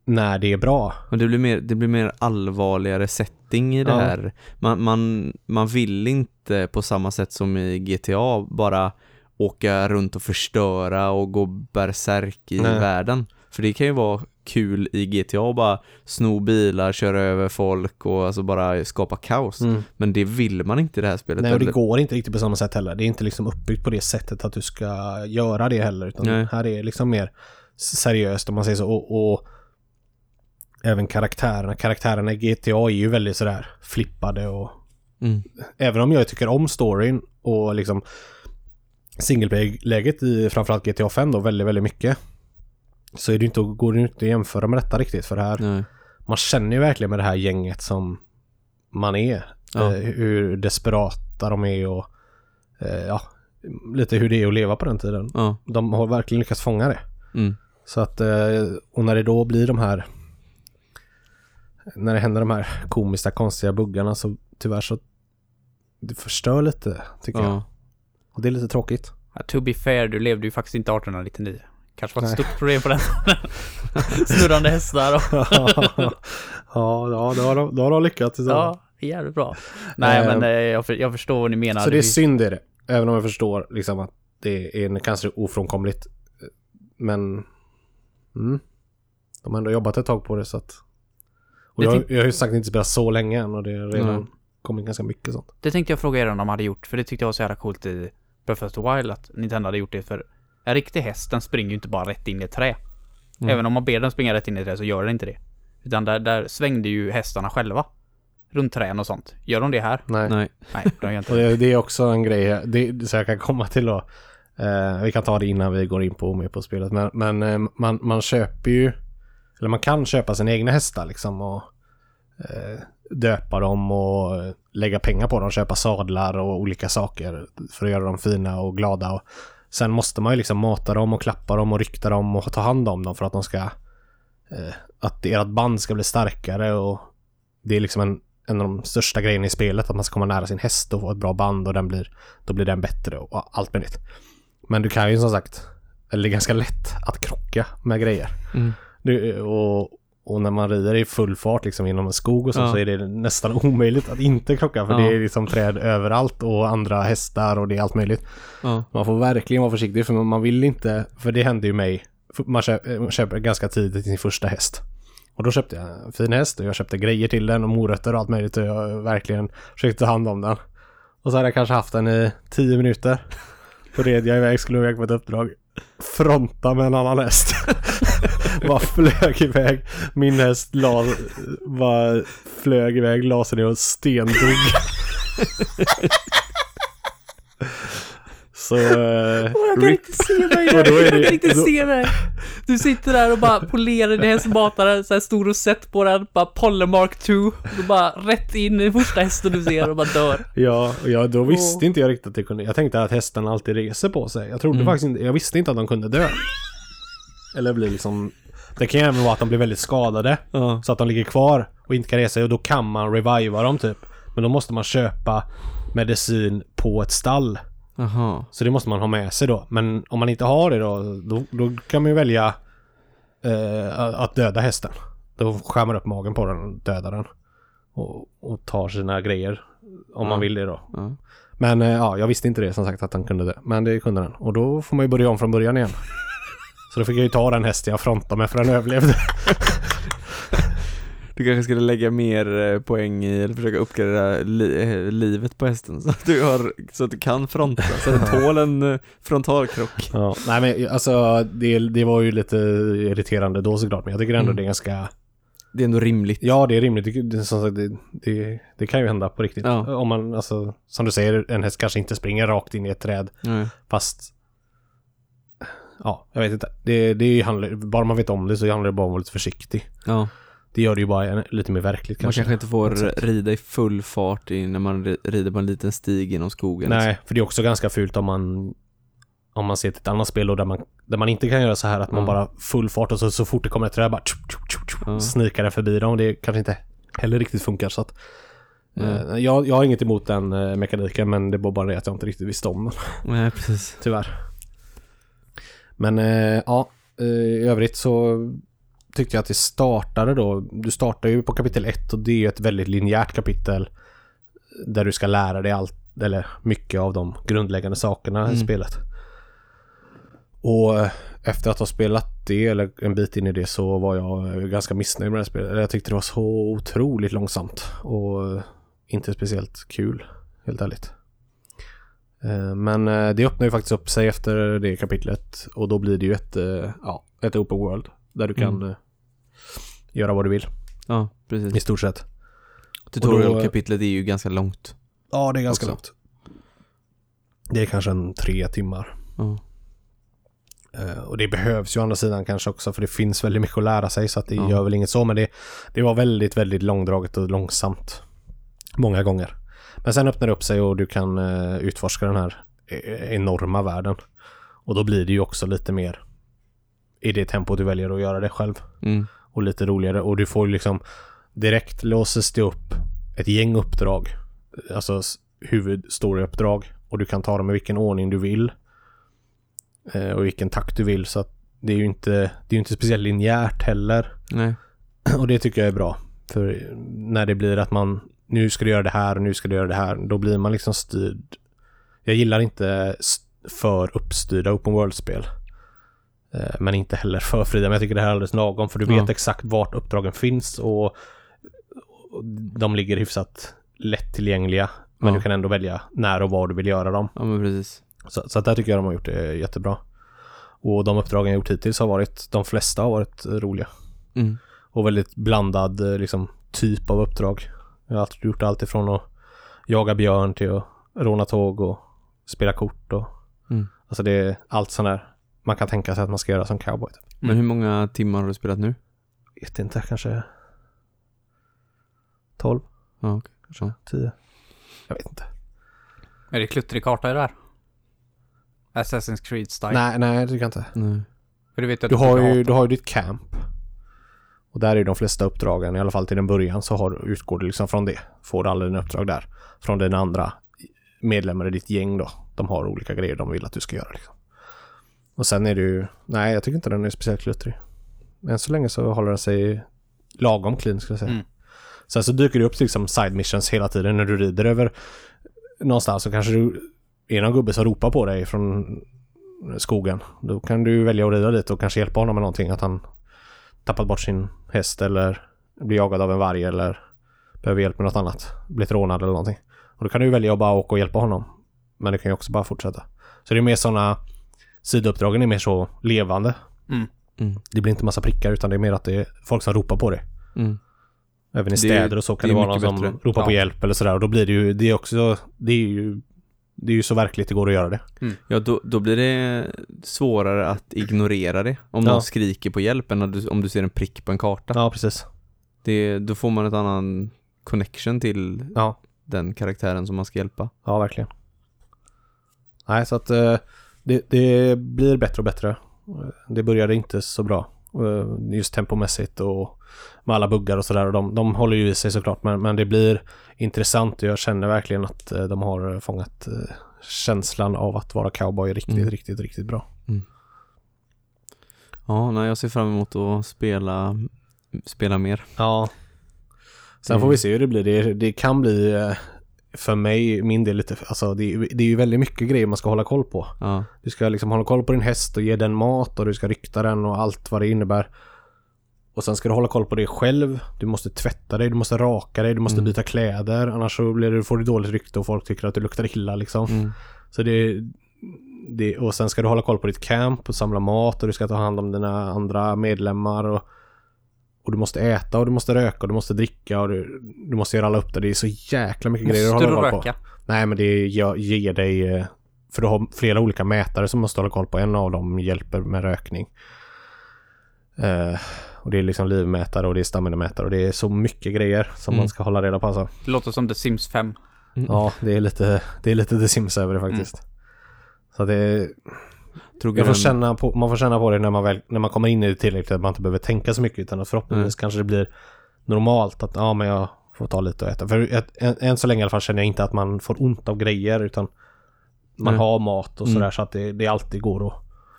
när det är bra. Men det blir mer, det blir mer allvarligare setting i det Ja. här. Man, man, man vill inte på samma sätt som i GTA bara åka runt och förstöra och gå bärsärk i Nej. världen. För det kan ju vara kul i GTA och bara sno bilar, köra över folk och alltså bara skapa kaos. Men det vill man inte i det här spelet. Mm. Nej, och det går inte riktigt på samma sätt heller. Det är inte liksom uppbyggt på det sättet att du ska göra det heller. Utan Nej. här är det liksom mer seriöst om man säger så. Och, och även karaktärerna. Karaktärerna i GTA är ju väldigt sådär flippade och Mm. även om jag tycker om storyn och liksom singleplay-läget i framförallt GTA 5 då väldigt, väldigt mycket. Så är det inte, går det inte att jämföra med detta riktigt för det här Nej. man känner ju verkligen med det här gänget som man är. Ja. Eh, hur desperata de är och eh, ja, lite hur det är att leva på den tiden. Ja. De har verkligen lyckats fånga det. Mm. Så att, eh, och när det då blir de här när det händer de här komiska, konstiga buggarna så tyvärr så det förstör lite, tycker jag. Ja. Och det är lite tråkigt. Ja, to be fair, du levde ju faktiskt inte 1899. Kanske var ett stort problem på den Snurrande hästar och... ja, ja, då har de, då har de lyckats. Ja, jävligt bra. Nej, Eh, men eh, jag, jag förstår vad ni menar. Så det är synd är det. Även om jag förstår liksom att det är kanske ofrånkomligt. Men... Mm, de har ändå jobbat ett tag på det så att... Och jag, jag har ju sagt inte spelat så länge än och det har redan Mm. kommit ganska mycket sånt. Det tänkte jag fråga er om de hade gjort, för det tyckte jag var så jävla coolt i Breath of the Wild att Nintendo hade gjort det för en riktig häst den springer ju inte bara rätt in i ett trä. Mm. Även om man ber den springa rätt in i ett trä så gör den inte det. Utan där, där svängde ju hästarna själva. Runt trän och sånt. Gör de det här? Nej. Nej. Nej, de gör inte det, det är också en grej det, så jag kan komma till då. Eh, vi kan ta det innan vi går in på mer på spelet. Men, men eh, man, man köper ju, eller man kan köpa sina egna hästar liksom och eh, döpa dem och eh, lägga pengar på dem, köpa sadlar och olika saker för att göra dem fina och glada. Och sen måste man ju liksom mata dem och klappa dem och rykta dem och ta hand om dem för att de ska eh, att ert band ska bli starkare och det är liksom en, en av de största grejerna i spelet att man ska komma nära sin häst och få ett bra band och den blir, då blir den bättre och allt möjligt. Men du kan ju som sagt, eller det är ganska lätt att krocka med grejer. Mm. Du, och, och när man rider i full fart liksom inom en skog och så, Ja. så är det nästan omöjligt att inte krocka för Ja. det är liksom träd överallt och andra hästar och det är allt möjligt. Ja. Man får verkligen vara försiktig för man vill inte, för det hände ju mig. Man köper, man köper ganska tidigt sin första häst. Och då köpte jag en fin häst och jag köpte grejer till den och morötter och allt möjligt och jag verkligen försökte ta hand om den. Och så hade jag kanske haft den i tio minuter. Då red jag iväg, skulle iväg på ett uppdrag. Fronta med en annan häst. bara flög iväg. Min häst la, bara flög iväg, la sig ner och stendog. Så... Eh, Jag kan inte se mig Jag det- kan inte då- se mig. Du sitter där och bara polerar din hästmatare, så här stor och sett på den, bara Polymark 2. Du bara rätt in i första hästen du ser och bara dör. Ja, och jag, då visste Åh. inte jag riktigt att det kunde. Jag tänkte att hästarna alltid reser på sig. Jag trodde Mm. faktiskt inte, jag visste inte att de kunde dö. Eller bli liksom... Det kan ju även vara att de blir väldigt skadade. Ja. Så att de ligger kvar och inte kan resa sig och då kan man reviva dem typ. Men då måste man köpa medicin på ett stall. Jaha. Så det måste man ha med sig då. Men om man inte har det då, då, då kan man ju välja eh, att döda hästen. Då skär man upp magen på den och dödar den. Och, och tar sina grejer. Om man Ja. vill det då. Ja. Men eh, ja, jag visste inte det som sagt att han kunde det. Men det kunde den. Och då får man ju börja om från början igen. Så då fick jag ju ta den hästen jag frontade med för den överlevde. Du kanske skulle lägga mer eh, poäng i, eller försöka uppgradera li, eh, livet på hästen så att du har, så att du kan fronta, så att den tål en eh, frontalkrock. ja, nej men alltså det, det var ju lite irriterande då såklart. Men jag tycker ändå Mm. det är ganska... Det är ändå rimligt. Ja, det är rimligt. Det, det, som sagt, det, det, det kan ju hända på riktigt. Ja. Om man, alltså, som du säger, en häst kanske inte springer rakt in i ett träd. Nej. Fast... Ja, jag vet inte. Det, det handlar, bara man vet om det så handlar det bara om att vara lite försiktig. Ja, Det gör det ju bara lite mer verkligt man kanske. kanske inte får rida i full fart i, när man ri- rider på en liten stig genom skogen. Nej, för det är också ganska fult om man om man ser till ett annat spel då där man, där man inte kan göra så här att man bara full fart och så, så fort det kommer ett träd bara tjup, tjup, tjup, Ja. snikar den förbi dem. Det kanske inte heller riktigt funkar så att Mm. eh, jag, jag har inget emot den eh, mekaniken men det var bara det att jag inte riktigt visste om den. Nej, precis. Tyvärr. Men eh, ja, eh, i övrigt så tyckte jag att det startade då. Du startar ju på kapitel 1 och det är ju ett väldigt linjärt kapitel. Där du ska lära dig allt, eller mycket av de grundläggande sakerna i Mm. spelet. Och eh, efter att ha spelat det, eller en bit in i det, så var jag eh, ganska missnöjd med det här spelet. Jag tyckte det var så otroligt långsamt och inte speciellt kul, helt ärligt. Eh, Men eh, det öppnar ju faktiskt upp sig efter det kapitlet och då blir det ju ett, eh, ja, ett open world där du kan Mm. göra vad du vill Ja, i precis. stort sett. Tutorial-kapitlet är ju ganska långt. Ja, det är ganska Också. långt. Det är kanske en tre timmar. Eh, Och det behövs ju å andra sidan kanske också för det finns väldigt mycket att lära sig så att det Ja. gör väl inget så men det, det var väldigt, väldigt långdraget och långsamt. Många gånger. Men sen öppnar det upp sig och du kan eh, utforska den här eh, enorma världen. Och då blir det ju också lite mer i det tempot du väljer att göra det själv. Mm. Och lite roligare och du får ju liksom direkt låses det upp ett gäng uppdrag. Alltså huvudstoryuppdrag. Och du kan ta dem i vilken ordning du vill. Eh, och i vilken takt du vill så att det är ju inte, det är inte speciellt linjärt heller. Nej. Och det tycker jag är bra. För när det blir att man nu ska du göra det här och nu ska du göra det här. Då blir man liksom styrd. Jag gillar inte för uppstyrda open world-spel. Eh, Men inte heller för fria. Men jag tycker det här är alldeles lagom. För du vet Ja. exakt vart uppdragen finns och, de ligger hyfsat lättillgängliga. Men Ja. du kan ändå välja när och var du vill göra dem. Ja, men precis. Så, så att där tycker jag de har gjort det jättebra. Och de uppdragen jag gjort hittills har varit, de flesta har varit roliga. Mm. Och väldigt blandad eh, liksom, typ av uppdrag. Jag har alltid gjort allt ifrån att jaga björn till att råna tåg och spela kort och Mm. Alltså det är allt sånt där man kan tänka sig att man ska göra som cowboy. Typ. Men hur många timmar har du spelat nu? Vet inte, kanske 12, Ja, okej. kanske Ja. 10. Jag vet inte. Är det kluttrig karta i det här? Assassin's Creed style. Nej, nej det tycker jag inte. Nej. För du vet att Du har ju, du har ju ditt camp. Och där är de flesta uppdragen, i alla fall till den början, så har, utgår du liksom från det. Får alla dina uppdrag där. Från dina andra medlemmar i ditt gäng då. De har olika grejer de vill att du ska göra liksom. Och sen är det ju, nej jag tycker inte den är speciellt kluttrig. Än så länge så håller den sig lagom clean skulle jag säga. Mm. Sen så dyker det upp liksom side missions hela tiden när du rider över någonstans så kanske du är någon gubbe som ropar på dig från skogen. Då kan du välja att rida dit och kanske hjälpa honom med någonting. Att han tappat bort sin häst eller blir jagad av en varg eller behöver hjälp med något annat. Blivit rånad eller någonting. Och då kan du välja att bara åka och hjälpa honom. Men du kan ju också bara fortsätta. Så det är mer sådana sidouppdragen är mer så levande. Mm. Mm. Det blir inte massa prickar utan det är mer att det är folk som ropar på dig. Mm. Även i är- städer och så kan det det, vara någon som bättre. ropar på Ja. hjälp eller sådär. Och då blir det ju, det är också, det är ju, det är ju så verkligt det går att göra det. Ja, då, då blir det svårare att ignorera det. Om Ja. någon skriker på hjälp än du, om du ser en prick på en karta. Ja, precis. Det, då får man ett annan connection till Ja, den karaktären som man ska hjälpa. ja verkligen. Nej, så att eh, det, det blir bättre och bättre. Det började inte så bra. Eh, Just tempomässigt och med alla buggar och sådär. De, de håller ju i sig såklart. Men, men det blir intressant och jag känner verkligen att eh, de har fångat eh, känslan av att vara cowboy riktigt, Mm. riktigt, riktigt bra. Ja, nej, jag ser fram emot att spela, spela mer. Ja. Sen Mm. får vi se hur det blir. Det, det kan bli för mig, min del lite, alltså det, det är ju väldigt mycket grejer man ska hålla koll på. Ja, Du ska liksom hålla koll på din häst och ge den mat och du ska rykta den och allt vad det innebär. Och sen ska du hålla koll på dig själv. Du måste tvätta dig, du måste raka dig, du måste Mm. byta kläder. Annars så blir du, får du dåligt rykte och folk tycker att du luktar illa liksom. mm. Så det, det, och sen ska du hålla koll på ditt camp och samla mat och du ska ta hand om dina andra medlemmar och, och du måste äta och du måste röka och du måste dricka och du, du måste göra alla upp det. Det är så jäkla mycket grejer att Måste hålla du koll på. röka? Nej men det ger, ger dig eh, för du har flera olika mätare som måste hålla koll på. En av dem hjälper med rökning. Eh, och det är liksom livmätare och det är stamina-mätare och det är så mycket grejer som Mm. man ska hålla reda på alltså. Det låter som The Sims 5. Mm. Ja, det är lite, det är lite The Sims över det faktiskt. Så det, Tror jag får känna på, man får känna på det när man, väl, när man kommer in i det tillräckligt att man inte behöver tänka så mycket utan att förhoppningsvis Mm. kanske det blir normalt att ja men jag får ta lite och äta. För ett, än, än så länge i alla fall känner jag inte att man får ont av grejer utan man Nej. har mat och Mm. sådär så att det, det alltid går att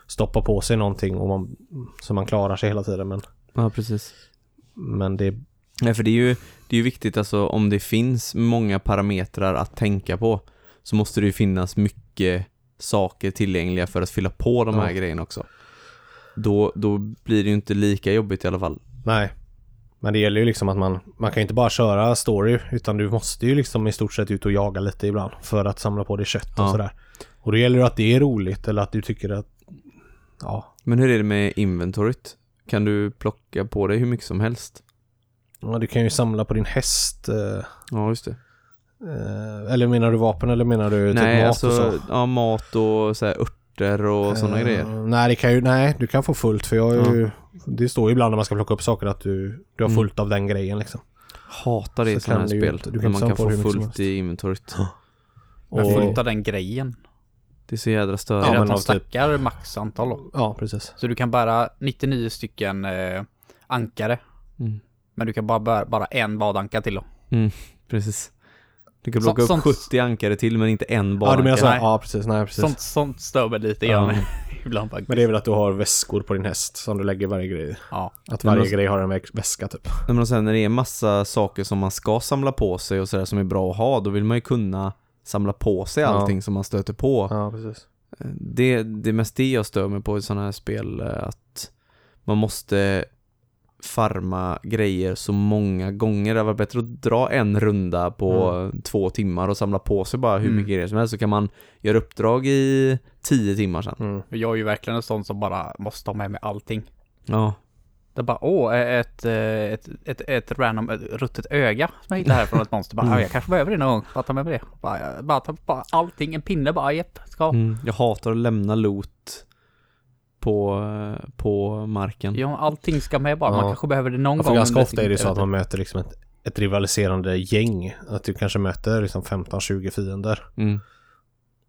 stoppa på sig någonting och man, så man klarar sig hela tiden men, Ja, precis. men det Nej, för det är ju, det är viktigt alltså om det finns många parametrar att tänka på så måste det ju finnas mycket saker tillgängliga för att fylla på de här Ja. grejerna också. Då, då blir det ju inte lika jobbigt i alla fall. Nej. Men det gäller ju liksom att man, man kan ju inte bara köra story utan du måste ju liksom i stort sett ut och jaga lite ibland för att samla på dig kött och Ja. sådär. Och då gäller det att det är roligt eller att du tycker att ja, Men hur är det med inventoryt? Kan du plocka på dig hur mycket som helst? ja du kan ju samla på din häst. Eh, Ja, just det. Eh, eller menar du vapen eller menar du typ Nej, mat alltså, och så? ja, mat och så här örter och sådana Eh, grejer. Nej, det kan ju, nej, du kan få fullt för jag är ju, Det står ju ibland när man ska plocka upp saker att du, du har Mm. fullt av den grejen liksom. Hatar det i så sådana här ju spel. inte- du kan man kan få fullt i inventoryt. Men Och- fullt av den grejen. Det är så jädra störigt. det men att de typ- stackar max antal då? Ja, precis. Så du kan bära 99 stycken eh, ankare. Mm. Men du kan bara bära bara en badanka till då. Precis. Du kan Så- plocka upp sånt- 70 ankare till men inte en bara. Ja, du menar så? Ja, precis. Nej, precis. Sånt, sånt stör mig lite Ja. grann ibland faktiskt. Men det är väl att du har väskor på din häst som du lägger varje grej. Ja. Att Men varje alltså- grej har en vä- väska typ. Nej, men sen när det är massa saker som man ska samla på sig och sådär som är bra att ha, då vill man ju kunna samla på sig Ja. allting som man stöter på. Ja, precis. Det, det är mest det jag stör mig på i sådana här spel, eh, att man måste farma grejer så många gånger. Det var bättre att dra en runda på två timmar och samla på sig bara hur Mm. mycket grejer som helst, så kan man göra uppdrag i tio timmar sen. Mm. Jag är ju verkligen en sån som bara måste ha med mig allting. Ja, Det är bara, åh, ett, ett, ett, ett random ett ruttet öga som jag hittade här från ett monster. Bara, Mm. "Ja, jag kanske behöver det någon gång. Bara ta med mig det. Bara, bara ta bara allting, en pinne bara, jepp, ska. mm. jag hatar att lämna loot på, på marken. Ja, allting ska med bara. Man Ja. kanske behöver det någon Ja, gång. ganska ofta är det så att man möter liksom ett, ett rivaliserande gäng. Att du kanske möter liksom 15-20 fiender. Mm.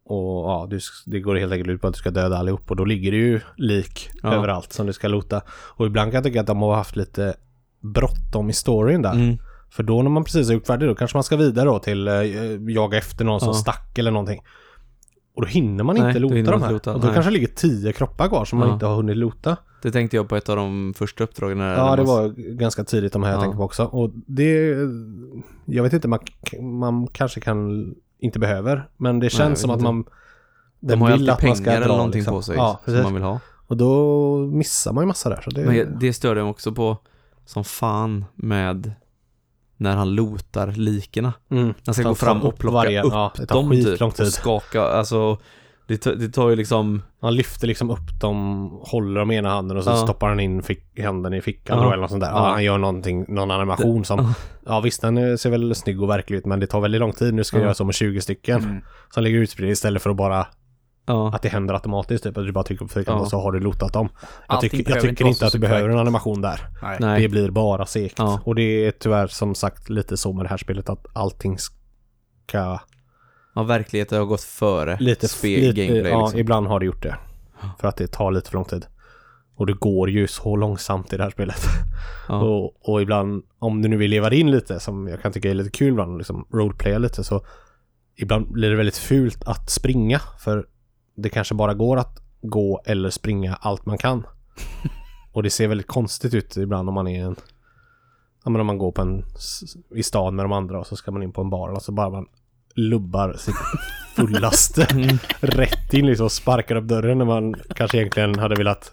Och ja, du, det går helt enkelt ut på att du ska döda allihop. Och då ligger det ju lik Ja. överallt som du ska lota. Och ibland kan jag tycka att de har haft lite bråttom i storyn där. Mm. För då när man precis har gjort färdigt då kanske man ska vidare då till eh, jaga efter någon som Ja. stack eller någonting. Och då hinner man Nej, inte lota man de här. lota, och då nej. kanske det ligger tio kroppar kvar som man Ja. inte har hunnit lota. Det tänkte jag på ett av de första uppdragen. Ja, det man- var ganska tidigt de här jag Ja. tänker på också. Och det... Jag vet inte, man, man kanske kan... Inte behöver. Men det jag känns vet som att inte. man... De har ju alltid man pengar eller dra, någonting liksom. på sig Ja, som man vill ha. Och då missar man ju massa där. Så det... Men det störde jag också på som fan med när han lotar likena. Mm. Han ska gå fram och plocka varje- upp ja, det tar dem typ skitlång tid. och skaka, alltså det, tar- det tar ju liksom, Han lyfter liksom upp dem, håller dem i ena handen och så Ja. stoppar han in fick, handen i fickan Ja. eller något sånt där. Ja, Ja. han gör någonting, någon animation som... Ja. Ja visst, den ser väl snygg och verklig ut men det tar väldigt lång tid. Nu ska jag Ja. göra så med 20 stycken. Mm. Som ligger utspridda istället för att bara... ja, Att det händer automatiskt typ. Att du bara trycker på fyrkant Ja. och så har du lotat dem. Jag tycker, jag tycker inte att du behöver en animation där. Nej. nej. Det blir bara segt. Ja. Och det är tyvärr som sagt lite så med det här spelet att allting ska... ja, verkligheten har gått före Lite, spel, lite gameplay Ja, liksom. ibland har det gjort det. För att det tar lite för lång tid. Och det går ju så långsamt i det här spelet. Ja. Och, och ibland, om du nu vill leva in lite, som jag kan tycka är lite kul ibland, liksom roleplaya lite, så ibland blir det väldigt fult att springa. För det kanske bara går att gå eller springa allt man kan. och det ser väldigt konstigt ut ibland om man är en... Ja men om man går på en... I stan med de andra och så ska man in på en bar och så bara man lubbar sitt fullaste Mm. rätt in liksom och sparkar upp dörren när man kanske egentligen hade velat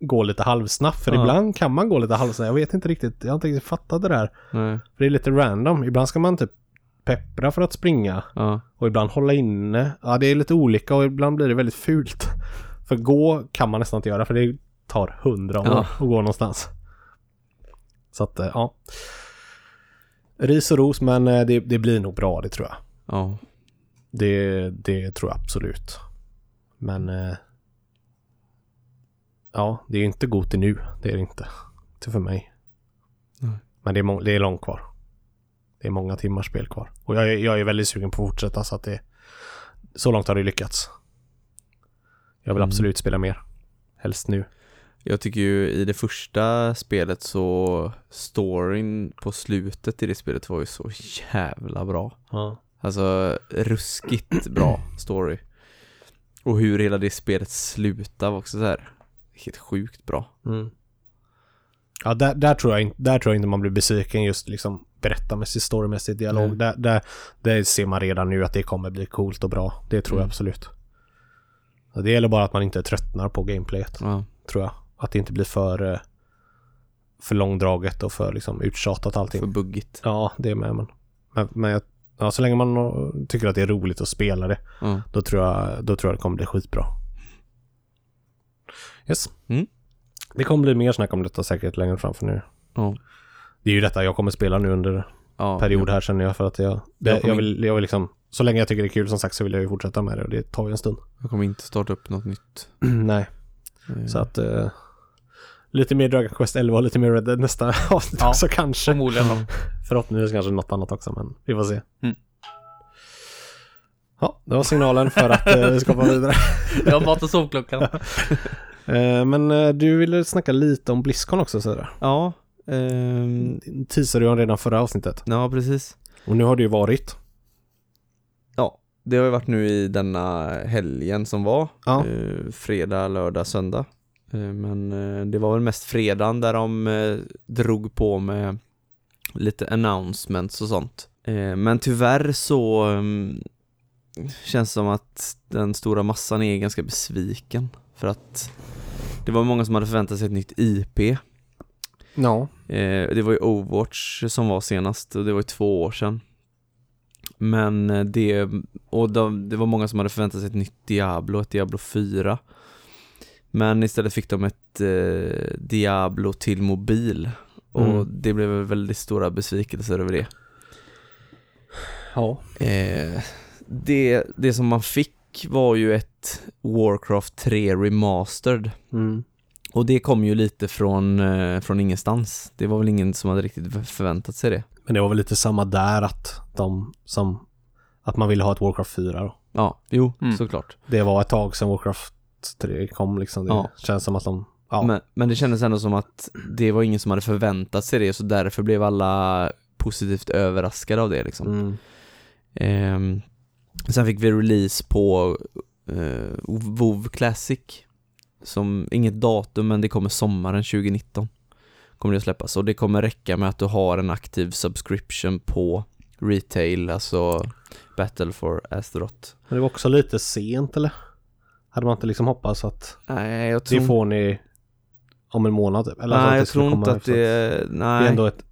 gå lite halvsnabbt. För Ja. ibland kan man gå lite halvsnabbt. Jag vet inte riktigt. Jag har inte riktigt fattat det där. Nej. För det är lite random. Ibland ska man typ peppra för att springa. Ja. Och ibland hålla inne. Ja, det är lite olika och ibland blir det väldigt fult. För gå kan man nästan inte göra för det tar hundra år Ja. att gå någonstans. Så att, eh, ja. Ris och ros, men eh, det, det blir nog bra, det tror jag. Ja. Det, det tror jag absolut. Men... Eh, ja, det är ju inte Goti nu. Det är det inte. Inte för mig. Nej. Men det är, det är långt kvar. Det är många timmars spel kvar. Och jag, är- jag är väldigt sugen på att fortsätta så att det... Så långt har det lyckats. Jag vill Mm. absolut spela mer. Helst nu. Jag tycker ju i det första spelet så storyn på slutet i det spelet var ju så jävla bra. Ja. Alltså ruskigt bra story. Och hur hela det spelet slutar var också så här helt sjukt bra. Mm. Ja, där, där, tror jag, där tror jag inte man blir besviken just liksom berättarmässigt, storymässigt, dialog. Nej. Där, där, där ser man redan nu att det kommer bli coolt och bra. Det tror jag Mm. absolut. Ja, Det gäller bara att man inte tröttnar på gameplayet, Ja. tror jag. Att det inte blir för, eh, för långdraget och för liksom uttjatat allting. För buggigt. Ja, det är med men, men, men jag, ja, så länge man tycker att det är roligt att spela det, Ja. då tror jag, då tror jag det kommer bli skitbra. Yes. Mm. Det kommer bli mer snack om detta säkert längre fram för nu. Ja. Det är ju detta jag kommer spela nu under ja. period här känner jag för att jag, det, Jag jag, vill, jag vill liksom, så länge jag tycker det är kul som sagt så vill jag ju fortsätta med det och det tar ju en stund. Jag kommer inte starta upp något nytt. Nej, Eh, så att eh, lite mer Dragon Quest 11 och lite mer Red Dead nästa avsnitt Ja. också kanske. Förmodligen. Förhoppningsvis kanske något annat också men vi får se. Mm. Ja, det var signalen för att eh, vi ska hoppa vidare. Jag har mat och sovklockan. Eh, men eh, du ville snacka lite om Blizzcon också sådär. Ja. ehm, Teasade du om redan förra avsnittet. ja, precis. Och nu har det ju varit. Ja, det har ju varit nu i denna helgen som var. Ja. Eh, fredag, lördag, söndag. Men det var väl mest fredagen där de drog på med lite announcements och sånt. Men tyvärr så ehm, känns det som att den stora massan är ganska besviken. För att det var många som hade förväntat sig ett nytt IP. Ja. Eh, det var ju Overwatch som var senast och det var ju två år sedan. Men eh, det, och de, det var många som hade förväntat sig ett nytt Diablo, ett Diablo 4. Men istället fick de ett eh, Diablo till mobil. Och Mm. det blev väl väldigt stora besvikelser över det. Ja. Eh, det. Det som man fick var ju ett Warcraft 3 Remastered. Mm. Och det kom ju lite från, eh, från ingenstans. Det var väl ingen som hade riktigt förväntat sig det. Men det var väl lite samma där att de som att man ville ha ett Warcraft 4 då. Ja, jo, Mm. såklart. Det var ett tag sedan Warcraft 3 kom liksom. Det Ja. känns som att de, ja. Men, men det kändes ändå som att det var ingen som hade förväntat sig det, så därför blev alla positivt överraskade av det liksom. Mm. Ehm, sen fick vi release på eh, WoW Classic. Som, inget datum, men det kommer sommaren 2019. Kommer det att släppas. Och det kommer räcka med att du har en aktiv subscription på retail, alltså Battle for Azeroth. Men det var också lite sent eller? Hade man inte liksom hoppats att Nej, jag tror det får ni om en månad typ? Eller Nej, jag tror inte att hyfsat. det, nej. Det är ändå ett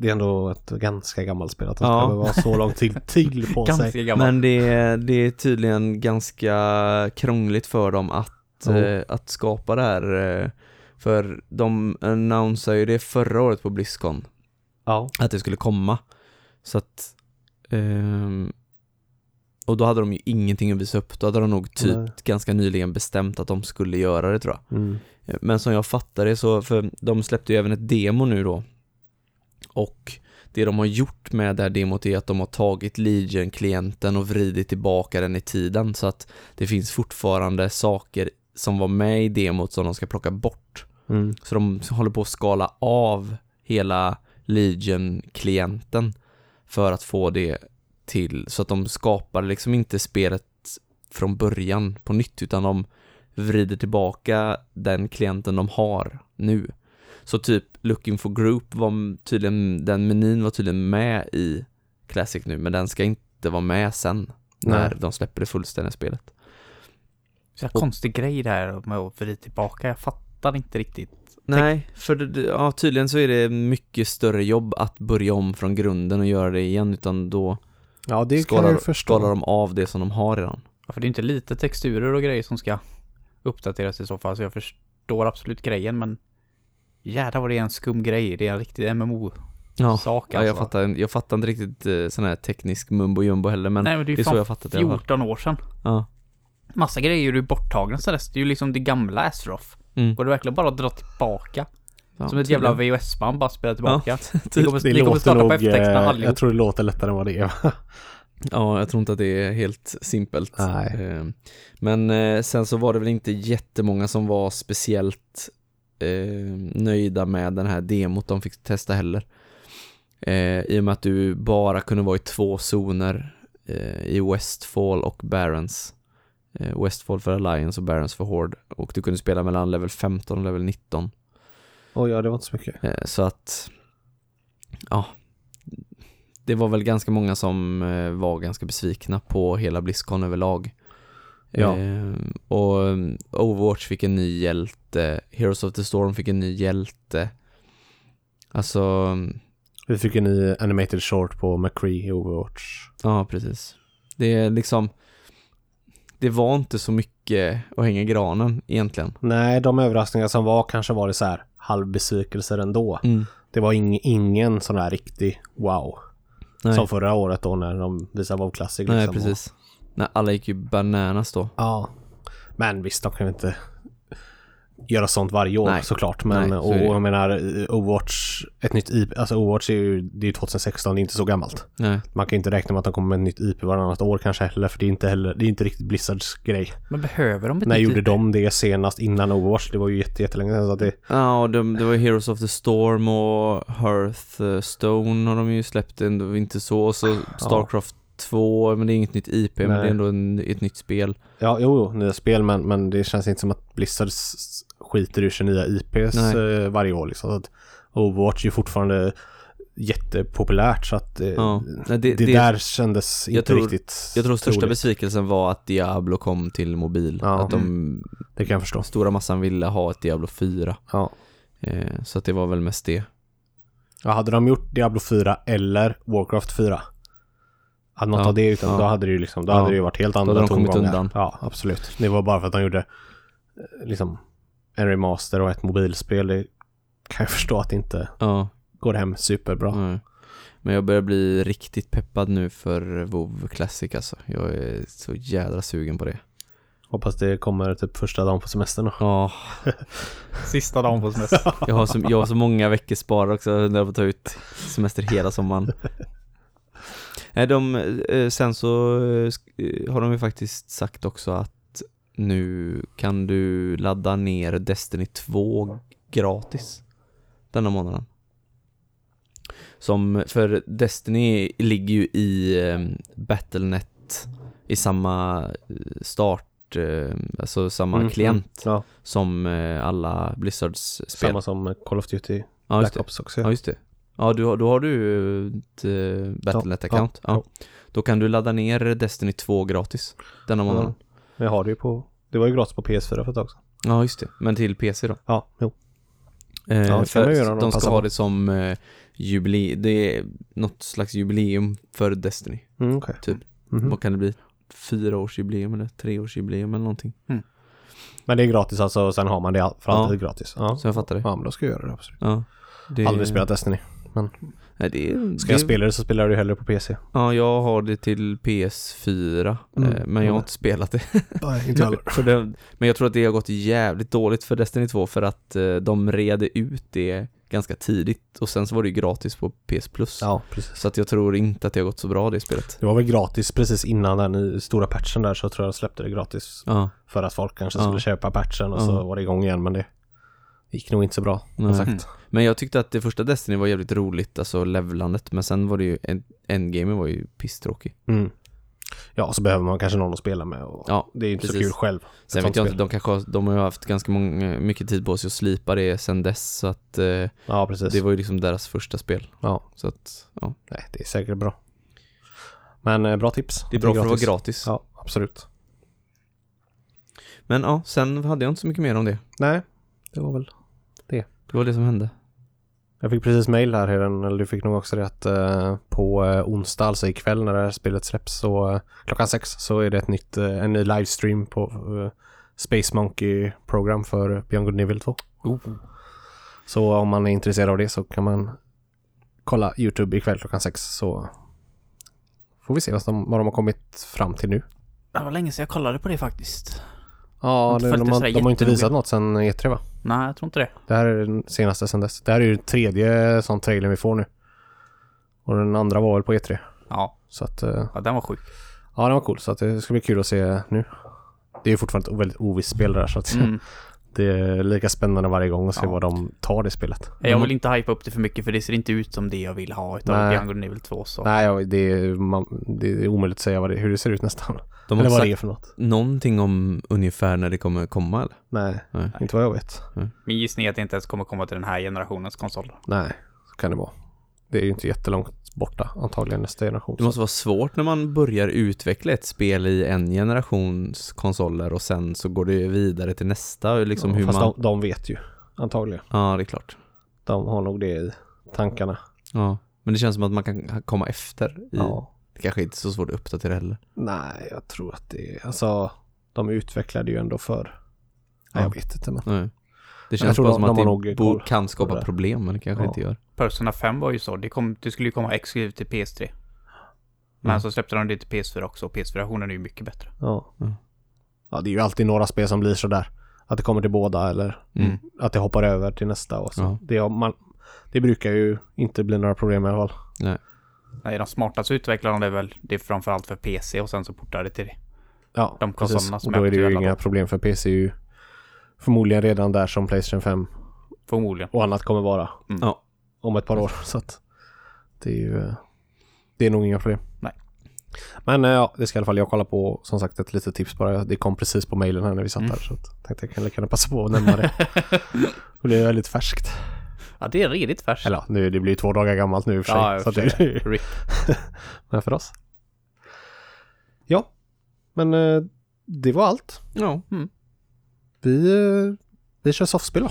det är ändå ett ganska gammalt spel att de Ja. ska behöva så lång tid till på sig. Gammal. Men det, är- det är tydligen ganska krångligt för dem att, eh, att skapa det här. Eh, för de annonsade ju det förra året på Blizzcon, Ja. att det skulle komma. Så att, ehm, och då hade de ju ingenting att visa upp. Då hade de nog typ Nej. ganska nyligen bestämt att de skulle göra det tror jag. Mm. Men som jag fattar det så, för de släppte ju även ett demo nu då. Och det de har gjort med det här demot är att de har tagit Legion-klienten och vridit tillbaka den i tiden så att det finns fortfarande saker som var med i demot som de ska plocka bort. Mm. Så de håller på att skala av hela Legion-klienten för att få det till, så att de skapar liksom inte spelet från början på nytt utan de vrider tillbaka den klienten de har nu. Så typ Looking for Group var tydligen, den menyn var tydligen med i Classic nu men den ska inte vara med sen när Nej. de släpper det fullständiga spelet. Så här konstig grej där med att vrida tillbaka. Jag fattar inte riktigt. Nej, för det- ja, tydligen så är det mycket större jobb att börja om från grunden och göra det igen utan då Ja, det kan skalar, förstå. skalar de av det som de har redan. Ja, För det är inte lite texturer och grejer som ska uppdateras i så fall. Så jag förstår absolut grejen men Jädrar vad det är en skum grej. Det är en riktig MMO-sak Ja, alltså. ja jag, fattar, jag fattar inte riktigt eh, sån här teknisk mumbo jumbo heller men Nej men det är det ju är så jag fattat det i alla fall. 14 år sedan. Ja. Massa grejer är ju borttagna så det är ju liksom det gamla Azeroth. Mm. Går det verkligen bara att dra tillbaka? Ja, som ett jävla. VHS-band bara spela tillbaka. Ja, Ni kommer, Det ni kommer låter starta på nog, eftertexterna eh, allihop. jag tror det låter lättare än vad det är. Ja, jag tror inte att det är helt simpelt. Nej. Eh, Men sen så var det väl inte jättemånga som var speciellt eh, nöjda med den här demot de fick testa heller. Eh, I och med att du bara kunde vara i två zoner eh, i Westfall och Barons. Eh, Westfall för Alliance och Barons för Horde. Och du kunde spela mellan level 15 och level 19. Oj, ja det var inte så mycket. Eh, så att, ja. Det var väl ganska många som eh, var ganska besvikna på hela Blizzcon överlag. Ja. Eh, och um, Overwatch fick en ny hjälte, Heroes of the Storm fick en ny hjälte. Alltså, Vi fick en ny animated short på McCree i Overwatch. ja precis. Det är liksom, det var inte så mycket att hänga i granen egentligen. Nej, de överraskningar som var kanske var det så här halvbesvikelser ändå. Mm. Det var ing, ingen sån här riktig wow. Nej, Som förra året då när de visade WoW Classic. Liksom. Nej precis. Nej, alla gick ju bananas då. Ja. Men visst, de kan ju inte göra sånt varje år Nej. såklart. Men Nej, så och, jag menar Overwatch, ett nytt IP, alltså Overwatch är ju, det är ju 2016, det är inte så gammalt. Nej, Man kan ju inte räkna med att de kommer med ett nytt IP varannat år kanske heller, för det är inte heller, det är inte riktigt Blizzards grej. Men behöver de ett När nytt gjorde IP? de det senast innan Overwatch? Det var ju jätte, jättelänge sedan så att det, Ja, och de, det var Heroes of the Storm och Hearthstone har de ju släppt ändå inte så. Och så Starcraft 2, men det är inget nytt IP, men Nej. det är ändå en, ett nytt spel. ja, jo, jo, nya spel, men, men det känns inte som att Blizzard skiter ur sig nya IPs Nej. eh, varje år liksom. Så att Overwatch är ju fortfarande jättepopulärt så att eh, Ja. Det, det, det, där kändes inte tror- riktigt jag tror största troligt. besvikelsen var att Diablo kom till mobil. Ja. Att de, Det kan jag förstå. stora massan ville ha ett Diablo 4. Ja. Eh, så att det var väl mest det. ja. Hade de gjort Diablo 4 eller Warcraft 4 hade något Ja. av det utan Ja. då hade det ju liksom, då Ja. hade det ju varit helt andra hade de kommit tongångar. undan. Ja, absolut. Det var bara för att de gjorde eh, liksom en remaster och ett mobilspel. Det kan jag förstå att det inte Ja. går hem superbra. Nej. Men jag börjar bli riktigt peppad nu för WoW Classic alltså. Jag är så jädra sugen på det. Hoppas det kommer typ första dagen på semestern då. Ja, Sista dagen på semester. jag har så, jag har så många veckor sparade också när jag får ta ut semester hela sommaren. Nej, de, eh, sen så eh, eh, har de ju faktiskt sagt också att nu kan du ladda ner Destiny 2 gratis denna månaden. Som, för Destiny ligger ju i eh, Battlenet i samma eh, start, eh, alltså samma Mm, klient Ja, som eh, alla Blizzards spel. samma som Call of Duty ja, Black. Ops också. Ja, just det. Ja, du, har- då har du ett eh, Battlenet-account. ja, Ja, Då kan du ladda ner Destiny 2 gratis denna månaden. Men jag har det ju på, det var ju gratis på PS4 för ett tag sedan. Ja, just det. Men till PC då. Ja, jo. Eh, kan för göra de de ska passar ha på. det som eh, jubileum. Det är något slags jubileum för Destiny. Mm, okej. Typ. Mhm. Vad kan det bli? Fyra års jubileum eller tre års jubileum eller någonting. Men det är gratis alltså och sen har man det all- för Ja. alltid gratis. Ja. Så jag fattar det. ja, men då ska jag göra det absolut. Ja. Det, Aldrig spelat Destiny. Nej, det, är- Ska det, jag spela det så spelar det hellre på PC. Ja, jag har det till PS4. Mm. Eh, men jag har Mm. inte spelat det. Nej, inte heller. för det, men jag tror att det har gått jävligt dåligt för Destiny 2 för att eh, de redde ut det ganska tidigt och sen så var det ju gratis på PS Plus. Ja, precis. Så att jag tror inte att det har gått så bra det spelet. Det var väl gratis precis innan den stora patchen där så tror jag de släppte det gratis. Ja, För att folk kanske Ja. skulle köpa patchen och Ja. så var det igång igen men det gick nog inte så bra. Nej. sagt. men jag tyckte att det första Destiny var jävligt roligt, alltså levlandet, men sen var det ju, en- endgamen var ju pisstråkig. Mm. Ja, så behöver man kanske någon att spela med och Ja, det är inte så precis. kul själv. Sen vet jag inte, de kanske har, de har ju haft ganska många, mycket tid på sig att slipa det sen dess, så att eh, Ja, precis. det var ju liksom deras första spel. Ja, Så att, ja. nej, det är säkert bra. Men eh, bra tips. Det är bra för att vara gratis. Ja, absolut. Men ja, sen hade jag inte så mycket mer om det. Nej, det var väl Det var det som hände. Jag fick precis mail här, Heden, eller du fick nog också det att eh, på eh, onsdag, alltså ikväll när det här spelet släpps, så eh, klockan sex så är det ett nytt, eh, en ny livestream på Space Monkey program för Beyond Good Evil 2. Så om man är intresserad av det så kan man kolla YouTube ikväll klockan sex så får vi se vad de, vad de har kommit fram till nu. Det var länge sedan jag kollade på det faktiskt. Ja, följt de, har, de har inte visat något sedan E3 va? Nej, jag tror inte det. Det här är den senaste sedan dess. Det här är ju den tredje sån trailer vi får nu. Och den andra var väl på E3. Ja, Så att, eh, ja den var sjuk. ja den var cool. Så att det ska bli kul att se nu. Det är ju fortfarande ett väldigt ovisst spel där så att Mm. Det är lika spännande varje gång att se Ja. vad de tar det spelet. Jag vill inte hypa upp det för mycket för det ser inte ut som det jag vill ha utav and Evil 2 så. Nej, det är, man, det är omöjligt att säga vad det, hur det ser ut nästan. De Eller vad det är för något. någonting om ungefär när det kommer komma eller? Nej, Nej. inte vad jag vet. Min gissning är att det inte ens kommer komma till den här generationens konsoler. Nej, så kan det vara. Det är ju inte jättelångt borta antagligen nästa generation. Det måste vara svårt när man börjar utveckla ett spel i en generations konsoler och sen så går det vidare till nästa och liksom ja, hur fast man... de, de vet ju antagligen. Ja, det är klart. De har nog det i tankarna. Ja, men det känns som att man kan komma efter i... Ja. Det kanske inte är så svårt att uppdatera heller. Nej, jag tror att det är, alltså de utvecklade ju ändå för Nej, jag vet inte men. Nej. Det känns bara de- som de att har det bo- kan skapa problem, men det kanske Ja. inte gör. Persona 5 var ju så. Det, kom, det skulle ju komma exklusivt till PS3. Men Mm. så släppte de det till PS4 också och PS4-versionen är ju mycket bättre. Ja. Mm. Ja, det är ju alltid några spel som blir sådär. Att det kommer till båda eller Mm. att det hoppar över till nästa och så. Ja. Det, man, det brukar ju inte bli några problem i alla fall. Nej. Nej, de smartaste utvecklarna är väl, det är framförallt för PC och sen så portar det till det. Ja, De precis. konsolerna som Och då är det ju inga då. problem för PC är ju förmodligen redan där som Playstation 5 Förmodligen. och annat kommer vara Mm. Ja. om ett par år. Så att det är ju eh, det är nog inga problem. Nej. Men eh, ja, det ska i alla fall jag kolla på som sagt ett litet tips bara. Det kom precis på mailen här när vi satt Mm. här så att, tänkte jag kan lika passa på att nämna det. Det är väldigt färskt. Ja, det är redigt färskt. Eller nu, det blir ju två dagar gammalt nu i och för sig. Ja, så för sig. det, RIP. men för oss. Ja, men eh, det var allt. Ja. Vi, eh, vi kör softspel då.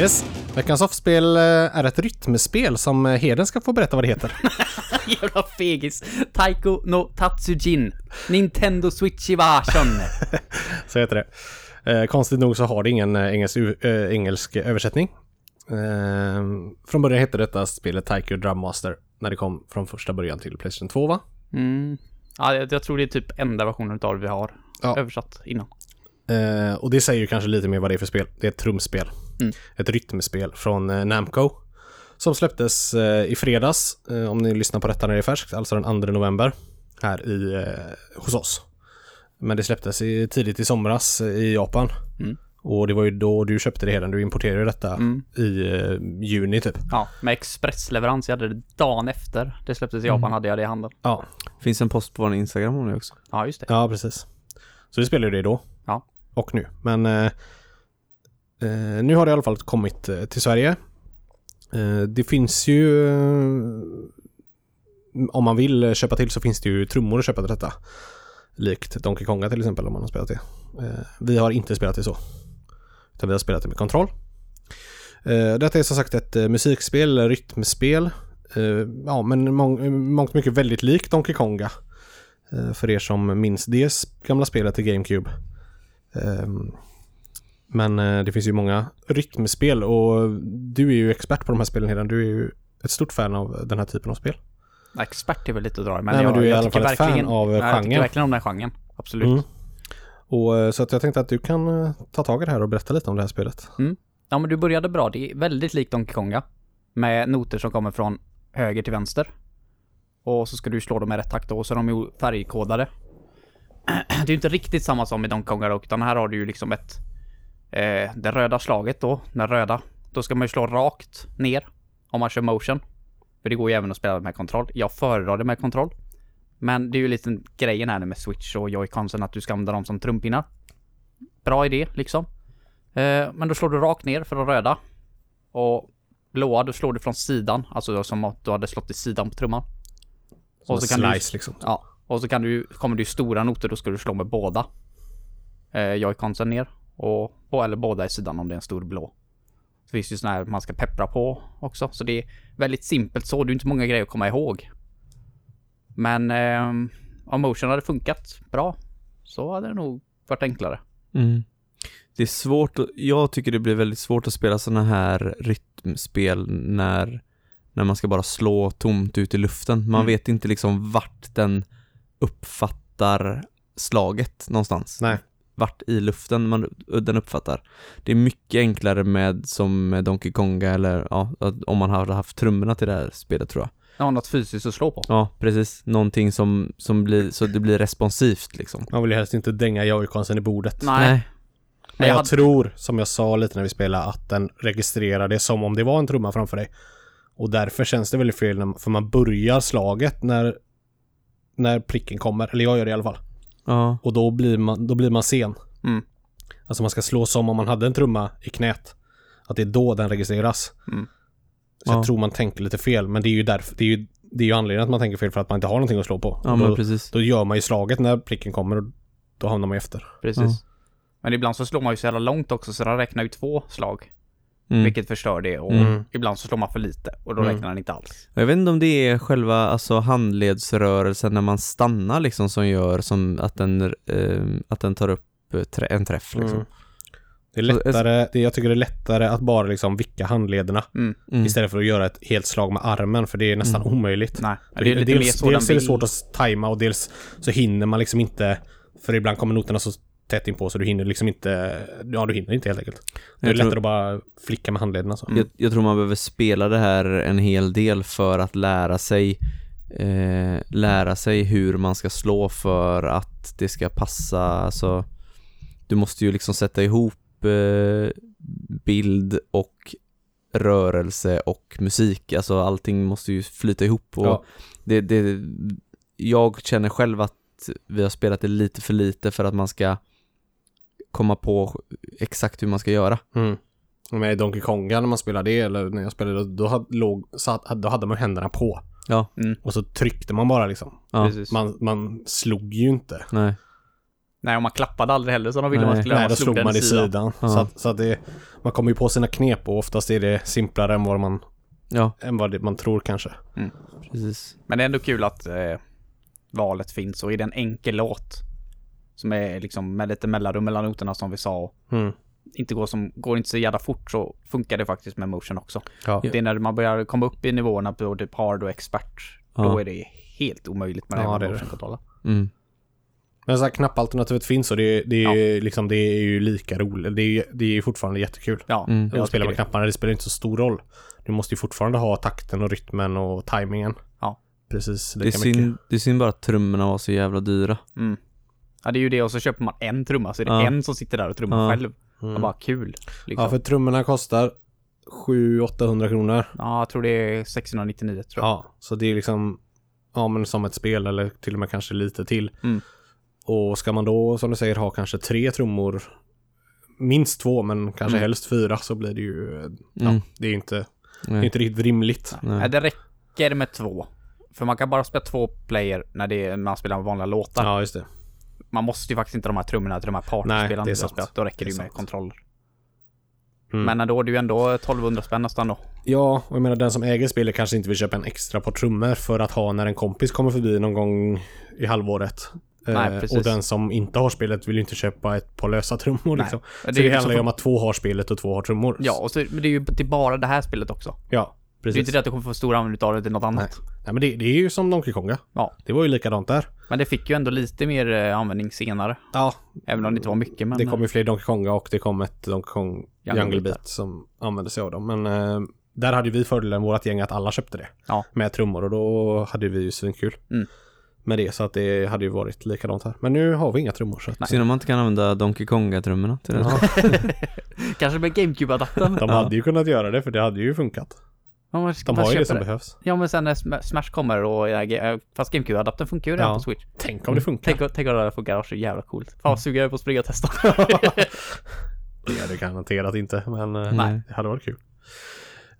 Yes. Veckans softspel eh, är ett rytmspel som eh, Heden ska få berätta vad det heter. Jävla fegis. Taiko no Tatsujin. Nintendo Switch version. Så heter det. Eh, konstigt nog så har det ingen eh, engelsk, eh, engelsk översättning. Eh, från början hette detta spelet Taiko Drum Master när det kom från första början till Playstation 2 va? Mm. Ja, jag, jag tror det är typ enda versionen utav det vi har Ja. översatt innan. Eh, och det säger ju kanske lite mer vad det är för spel. Det är ett trumspel. Mm. Ett rytmspel från eh, Namco. Som släpptes eh, i fredags, eh, om ni lyssnar på detta när det är färskt, alltså den 2 november. Här i, hos oss. Men det släpptes i, tidigt i somras i Japan. Mm. Och det var ju då du köpte det redan. Du importerade detta Mm. i juni typ. Ja, med expressleverans. Jag hade det dagen efter det släpptes i Japan hade jag det i handen. Ja, Finns en post på vår Instagram om det också. Ja, just det. ja precis. Så vi spelade ju det då. Ja. Och nu. Men eh, Eh, nu har det i alla fall kommit eh, till Sverige. Eh, det finns ju eh, om man vill köpa till så finns det ju trummor att köpa till detta. Likt Donkey Konga till exempel om man har spelat det. Eh, vi har inte spelat det så. Utan vi har spelat det med kontroll. Eh, detta är som sagt ett eh, musikspel, rytmspel. Eh, ja, men mång, mångt mycket väldigt likt Donkey Konga. Eh, för er som minns det gamla spelet till GameCube. Ehm, men eh, det finns ju många rytmspel och du är ju expert på de här spelen redan. Du är ju ett stort fan av den här typen av spel. Expert är väl lite att dra men, Nej, men jag, du är i jag alla tycker fall ett fan verkligen, av, ja, Jag genren. tycker verkligen om den genren. Absolut. Mm. Och, eh, så att jag tänkte att du kan eh, ta tag i det här och berätta lite om det här spelet. Ja, men du började bra. Det är väldigt likt Donkey Konga. Med noter som kommer från höger till vänster. Och så ska du slå dem med rätt takt då, och så är de ju färgkodade. Det är ju inte riktigt samma som i Donkey Konga dock, utan här har du ju liksom ett... Eh, det röda slaget då, den röda. Då ska man ju slå rakt ner om man kör motion. För det går ju även att spela med kontroll. Jag föredrar det med kontroll. Men det är ju lite grejen här nu med switch och joyconsen att du ska använda dem som trumpinnar. Bra idé liksom. Eh, men då slår du rakt ner för de röda. Och blåa, då slår du från sidan. Alltså som att du hade slått i sidan på trumman. Som Och så en kan du- slice liksom. Ja. Och så kan du, kommer det ju stora noter, då ska du slå med båda. Eh, joyconsen ner. Och, och, eller båda i sidan om det är en stor blå. Det finns ju sådana här man ska peppra på också. Så det är väldigt simpelt så. Det är inte många grejer att komma ihåg. Men eh, om motion hade funkat bra. så hade det nog varit enklare. Mm. Det är svårt, att- jag tycker det blir väldigt svårt att spela sådana här rytmspel när, när man ska bara slå tomt ut i luften. Man Mm. vet inte liksom vart den uppfattar slaget någonstans. Nej. Vart i luften man, den uppfattar. Det är mycket enklare med som med Donkey Konga eller ja, att- om man hade haft trummorna till det här spelet tror jag. Ja, något fysiskt att slå på. Ja, precis. Någonting som, som blir, så det blir responsivt liksom. Man vill ju helst inte dänga joyconsen i bordet. Nej. Men Men jag jag hade- tror, som jag sa lite när vi spelade, att den registrerar det som om det var en trumma framför dig. Och därför känns det väldigt fel, när, för man börjar slaget när, när pricken kommer. Eller jag gör det i alla fall. Ja, Och då blir man, då blir man sen. Mm. Alltså man ska slå som om man hade en trumma i knät. Att det är då den registreras. Mm. Så jag Ja. tror man tänker lite fel, men det är ju därför, det är ju, det är ju anledningen att man tänker fel för att man inte har någonting att slå på. ja då, precis. då gör man ju slaget när pricken kommer och då hamnar man ju efter. Precis. Men ibland så slår man ju så jävla långt också så den räknar ju två slag. Mm. Vilket förstör det och Mm. ibland så slår man för lite och då Mm. räknar den inte alls. Jag vet inte om det är själva alltså handledsrörelsen när man stannar liksom som gör som att den, eh, att den tar upp eh, trä, en träff liksom. Mm. Det är lättare, det, jag tycker det är lättare att bara liksom vicka handlederna Mm. Mm. istället för att göra ett helt slag med armen för det är nästan Mm. omöjligt. Nej, det är lite mer dels så dels är det svårt att tajma och dels så hinner man liksom inte för ibland kommer noterna så tätt in på så du hinner liksom inte, ja du hinner inte helt enkelt. Det är Jag tror- lättare att bara flicka med handlederna så. Jag, jag tror man behöver spela det här en hel del för att lära sig eh, lära sig hur man ska slå för att det ska passa, alltså du måste ju liksom sätta ihop eh, bild och rörelse och musik, alltså allting måste ju flyta ihop och Ja. det, det, jag känner själv att vi har spelat det lite för lite för att man ska komma på exakt hur man ska göra. Mm. Med Donkey Konga när man spelade det eller när jag spelade då, hade, låg, satt, då hade man händerna på. Ja, Och så tryckte man bara liksom. ja, Precis. Man, man slog ju inte. nej. Nej, och man klappade aldrig heller som de ville Nej. man skulle. Nej, då slog man i sidan. Ja. Så, att, så att det, man kommer ju på sina knep och oftast är det simplare än vad man, Ja, än vad det, man tror kanske. precis. Men det är ändå kul att eh, valet finns och det en enkel låt som är liksom med lite mellanrum mellan noterna som vi sa Mm. inte går, som, går inte så jävla fort så funkar det faktiskt med motion också. Ja. Det är när man börjar komma upp i nivåerna på typ hard och expert. Ja. Då är det helt omöjligt med Ja, ja, det är det. motion-kontroller. Mm. Men så här knappalternativet finns och det, det, är ju liksom, det är ju lika roligt. Det är det är fortfarande jättekul. Ja, Mm. jag att spela med det. knapparna, det spelar inte så stor roll. Du måste ju fortfarande ha takten och rytmen och tajmingen. Ja. Precis Det, är lika mycket. synd, det är synd bara att trummorna var så jävla dyra. Mm. Ja, det är ju det och så köper man en trumma så är det Ja. en som sitter där och trummar Ja. själv. Mm. Och bara kul. Liksom. Ja, för trummorna kostar 700-800 kronor. Ja, jag tror det är 699 tror jag. Ja, så det är liksom Ja men som ett spel eller till och med kanske lite till. Mm. Och ska man då som du säger ha kanske tre trummor Minst två men kanske Mm. helst fyra så blir det ju Ja, Mm. det är inte Det är Nej. inte riktigt rimligt. Nej. Nej. det räcker med två. För man kan bara spela två player när det är, man spelar vanliga låtar. Ja just det. Man måste ju faktiskt inte de här trummorna till de här Nej, partyspelarna. sant. spelat. Då räcker det ju med kontroller. Mm. Men ändå, det är ju ändå 1200 spänn nästan då. Ja, och jag menar den som äger spelet kanske inte vill köpa en extra par trummor för att ha när en kompis kommer förbi någon gång i halvåret. Nej, Eh, precis. och den som inte har spelet vill ju inte köpa ett par lösa trummor Nej. liksom. Det Så det ju handlar ju om att två har spelet och två har trummor. Ja, och så, men det är ju är bara det här spelet också. Ja, Det är precis. inte det att du kommer få stor användning av det till något annat. Nej men det, det är ju som Donkey Konga. Ja. Det var ju likadant där. Men det fick ju ändå lite mer eh, användning senare. Ja, Även om det inte var mycket. Men, det kom ju fler Donkey Konga och det kom ett Donkey Kong Jungle Jungle, Beat som använde sig av dem. Men eh, där hade vi fördelen, vårt gäng, att alla köpte det. Ja. Med trummor och då hade vi ju svinkul. Mm. Med det, så att det hade ju varit likadant här. Men nu har vi inga trummor så att... Synd om man inte kan använda Donkey Konga-trummorna till det. Ja, Kanske med GameCube-adaptern. de hade ju kunnat göra det för det hade ju funkat. Men De man har ju det som behövs. Ja, men sen när Sm- Smash kommer och... ge- Fast GameCube-adaptern funkar ju redan Ja. på Switch. Tänk om det funkar. Tänk, tänk om det där funkar, det så jävla coolt. Fan vad sugen jag är på att springa och testa. Det är det garanterat inte, men eh, Nej. det hade varit kul.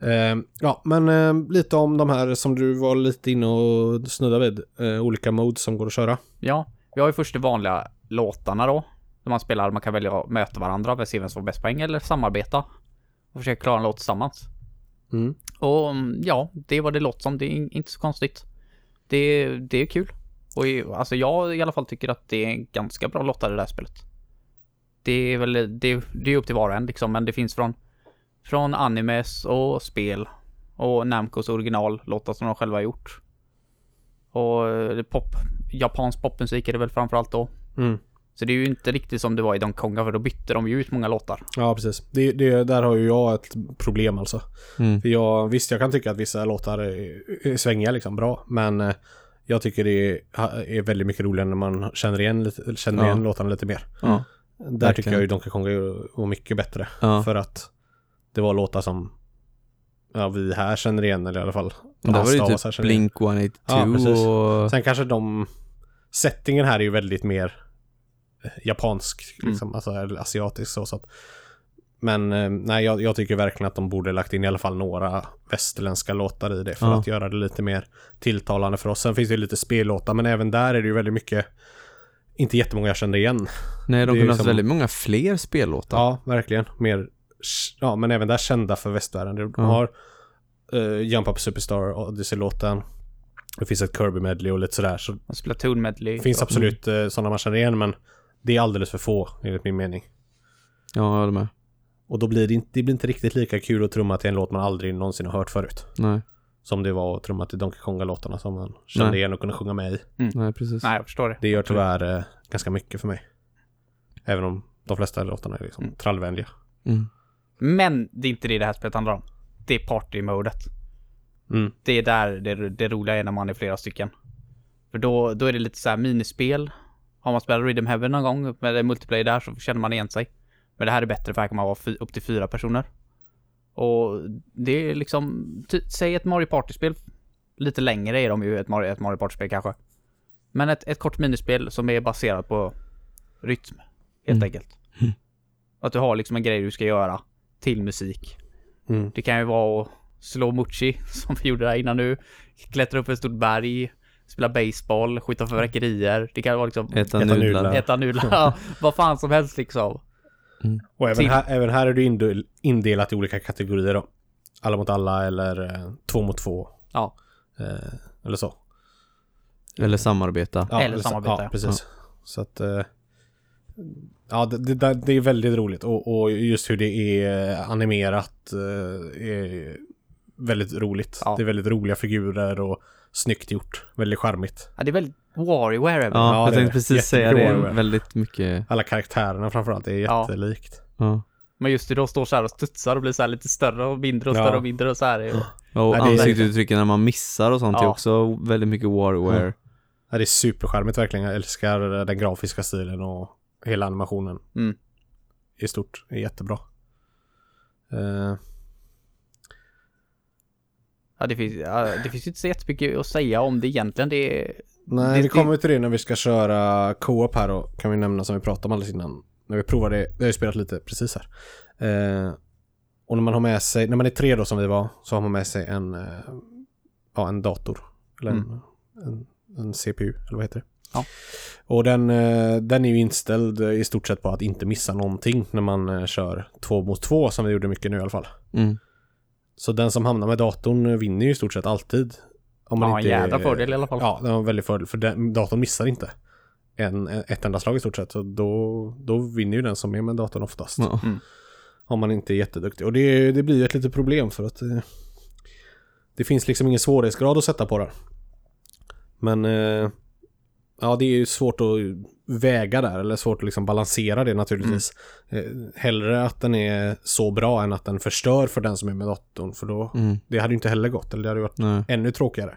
Eh, ja, men eh, lite om de här som du var lite inne och snuddade vid. Eh, olika modes som går att köra. ja, vi har ju först de vanliga låtarna då. Där man spelar, man kan välja att möta varandra se vem som får bäst poäng eller samarbeta. Och försöka klara en låt tillsammans. Mm. Och mm, ja, det är vad det låter som. Det är inte så konstigt. Det, det är kul. Och alltså jag i alla fall tycker att det är en ganska bra lottare det här spelet. Det är väl, det, det är upp till var och en liksom, men det finns från, från animes och spel och Namcos originallåtar som de själva har gjort. Och eh, pop, japansk popmusik är det väl framförallt då. Mm. Så det är ju inte riktigt som det var i Donkey Konga för då bytte de ju ut många låtar. Ja, precis. Det, det, där har ju jag ett problem alltså. Mm. För jag, visst, jag kan tycka att vissa låtar är, är svängiga liksom, bra. Men eh, jag tycker det är, väldigt mycket roligare när man känner igen, känner Ja. igen låtarna lite mer. Ja. Där Verkligen. tycker jag ju Donkey Kong var mycket bättre. Ja. För att det var låtar som ja, vi här känner igen, eller i alla fall Det var ju typ. Blink 182 Ja, precis. och... Sen kanske de... Settingen här är ju väldigt mer japansk, Mm. liksom, alltså eller asiatisk så. så att, men eh, nej, jag, jag tycker verkligen att de borde lagt in i alla fall några västerländska låtar i det för Ja. att göra det lite mer tilltalande för oss. Sen finns det ju lite spellåtar, men även där är det ju väldigt mycket inte jättemånga jag kände igen. Nej, de det är kunde haft liksom- väldigt många fler spellåtar. Ja, verkligen. Mer, ja, men även där kända för västvärlden. De Ja. har uh, Jump Up Superstar, Odyssey-låten. Det finns ett Kirby-medley och lite sådär. Så Och Splatoon medley. det finns absolut uh, sådana man känner igen, men det är alldeles för få, enligt min mening. Ja, jag håller med. Och då blir det inte, det blir inte riktigt lika kul att trumma till en låt man aldrig någonsin har hört förut. Nej, Som det var att trumma till Donkey Konga-låtarna som man kände Nej. igen och kunde sjunga med i. nej precis. Nej, jag förstår det. Det gör tyvärr uh, ganska mycket för mig. Även om de flesta låtarna är liksom Mm. trallvänliga. Mm. Men det är inte det det här spelet handlar om. Det är party-modet. Mm. Det är där det, det roliga är när man är flera stycken. För då, då är det lite så här minispel. Har man spelat Rhythm Heaven någon gång med det multiplayer där så känner man igen sig. Men det här är bättre för här kan man vara upp till fyra personer. Och det är liksom, säg ett Mario Party-spel. Lite längre är de ju, ett Mario, ett Mario Party-spel kanske. Men ett, ett kort minispel som är baserat på rytm, helt Mm. enkelt. Att du har liksom en grej du ska göra till musik. Mm. Det kan ju vara att slå Mucci, som vi gjorde där innan nu. Klättra upp ett stort berg, spela baseball, skjuta fyrverkerier. Det kan vara liksom Äta nudlar. äta nudlar, ja, vad fan som helst liksom. Och även Till- här, även här är indel- indelat i olika kategorier då. Alla mot alla eller eh, två mot två. Ja. Eh, eller så. Eller samarbeta. Eller så- samarbeta, Ja, ja. precis. Så att... Eh, ja, det, det, det är väldigt roligt. Och, och just hur det är animerat eh, är väldigt roligt. Ja. Det är väldigt roliga figurer och snyggt gjort. Väldigt charmigt. Ja, det är väldigt Warrior även. Ja, Ja, jag tänkte precis säga det. Warrior. Väldigt mycket. Alla karaktärerna framförallt är Ja. jättelikt. Ja. Men just det, då står så här och studsar och blir så här lite större och mindre och Ja. större och mindre och så här. Ja, Och det är- ansiktsuttrycken när man missar och sånt är Ja. också väldigt mycket Warware. Ja, det är supercharmigt verkligen. Jag älskar den grafiska stilen och hela animationen. Mm. I stort. är jättebra. Eh, Ja, det finns, ja, det finns inte så jättemycket att säga om det egentligen. Det nej, Det- vi kommer till det när vi ska köra co-op här då. Kan vi nämna som vi pratade om alldeles innan. När vi provade, vi har ju spelat lite precis här. Eh, och när man har med sig, när man är tre då som vi var, så har man med sig en, eh, ja, en dator. Eller en, Mm. en, en CPU, eller vad heter det? Ja. Och den, eh, den är ju inställd i stort sett på att inte missa någonting när man eh, kör två mot två som vi gjorde mycket nu i alla fall. Mm. Så den som hamnar med datorn vinner ju i stort sett alltid. Om Ja, en jädra fördel i alla fall. Ja, den en väldig fördel för den, datorn missar inte en, ett enda slag i stort sett. Så då, då vinner ju den som är med datorn oftast. Ja. Om man inte är jätteduktig. Och det, det blir ju ett litet problem för att eh, det finns liksom ingen svårighetsgrad att sätta på den. Men eh, ja, det är ju svårt att väga där eller svårt att liksom balansera det naturligtvis. Eh, hellre att den är så bra än att den förstör för den som är med datorn. För då, Mm. det hade ju inte heller gått. Eller det hade varit Nej. ännu tråkigare.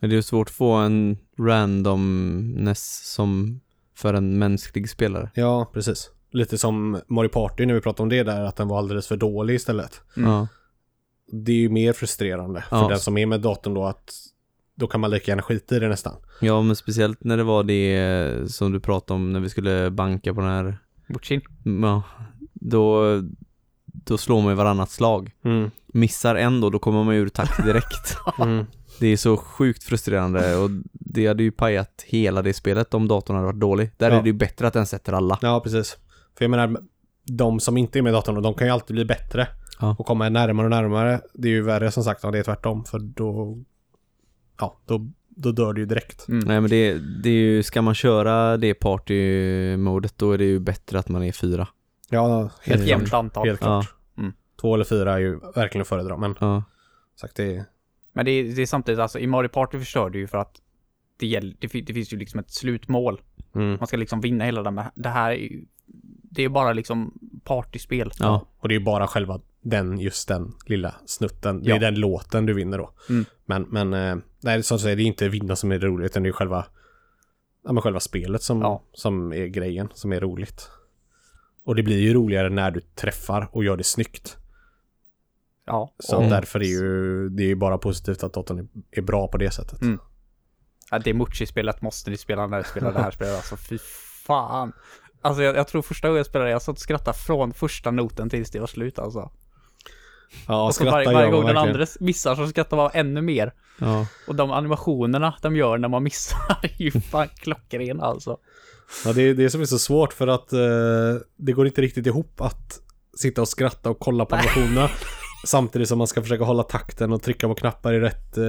Det är ju svårt att få en randomness som för en mänsklig spelare. Ja, precis. Lite som Mario Party när vi pratade om det där, att den var alldeles för dålig istället. Mm. Ja. Det är ju mer frustrerande för Ja. den som är med datorn då att då kan man lika gärna skita i det nästan. ja, men speciellt när det var det som du pratade om när vi skulle banka på den här, Muchin. ja, då, då slår man ju varannat slag. Mm. Missar en då, då kommer man ur takt direkt. Mm. Det är så sjukt frustrerande och det hade ju pajat hela det spelet om datorn hade varit dålig. Där Ja. är det ju bättre att den sätter alla. Ja, precis. För jag menar, de som inte är med datorn, de kan ju alltid bli bättre. Ja. Och komma närmare och närmare. Det är ju värre som sagt om det är tvärtom, för då... Ja, då då dör du ju direkt. Mm. Nej men det, det är ju, ska man köra det party-modet då är det ju bättre att man är fyra. Ja, helt jämnt klart. antal. Helt klart. Mm. Två eller fyra är ju verkligen att föredra, men Ja. sagt det är... Men det är, det är samtidigt, alltså i Mario Party förstör du ju för att det, gäll, det, det finns ju liksom ett slutmål. Mm. Man ska liksom vinna hela den, det här är ju, det är bara liksom partyspel. Ja. Och det är ju bara själva den, just den lilla snutten. Det Ja. är den låten du vinner då. Mm. Men, men eh, nej, som du säger, det är inte vinna som är det roligt, utan det är själva, ja, men själva spelet som, Ja. som är grejen, som är roligt. Och det blir ju roligare när du träffar och gör det snyggt. Ja. Så och, därför är ju, det är ju bara positivt att datorn är, bra på det sättet. Mm. ja, det Mucci-spelet måste ni spela när ni spelar det här spelet. Alltså fy fan. Alltså jag, jag tror första gången jag spelade jag satt och skrattade från första noten tills det var slut alltså. Ja, och så varje, varje gång den andra missar så skrattar man ännu mer. Ja. Och de animationerna de gör när man missar är ju fan klockrena alltså. Ja, det är det som är så svårt för att eh, det går inte riktigt ihop att sitta och skratta och kolla på animationerna samtidigt som man ska försöka hålla takten och trycka på knappar i rätt, eh,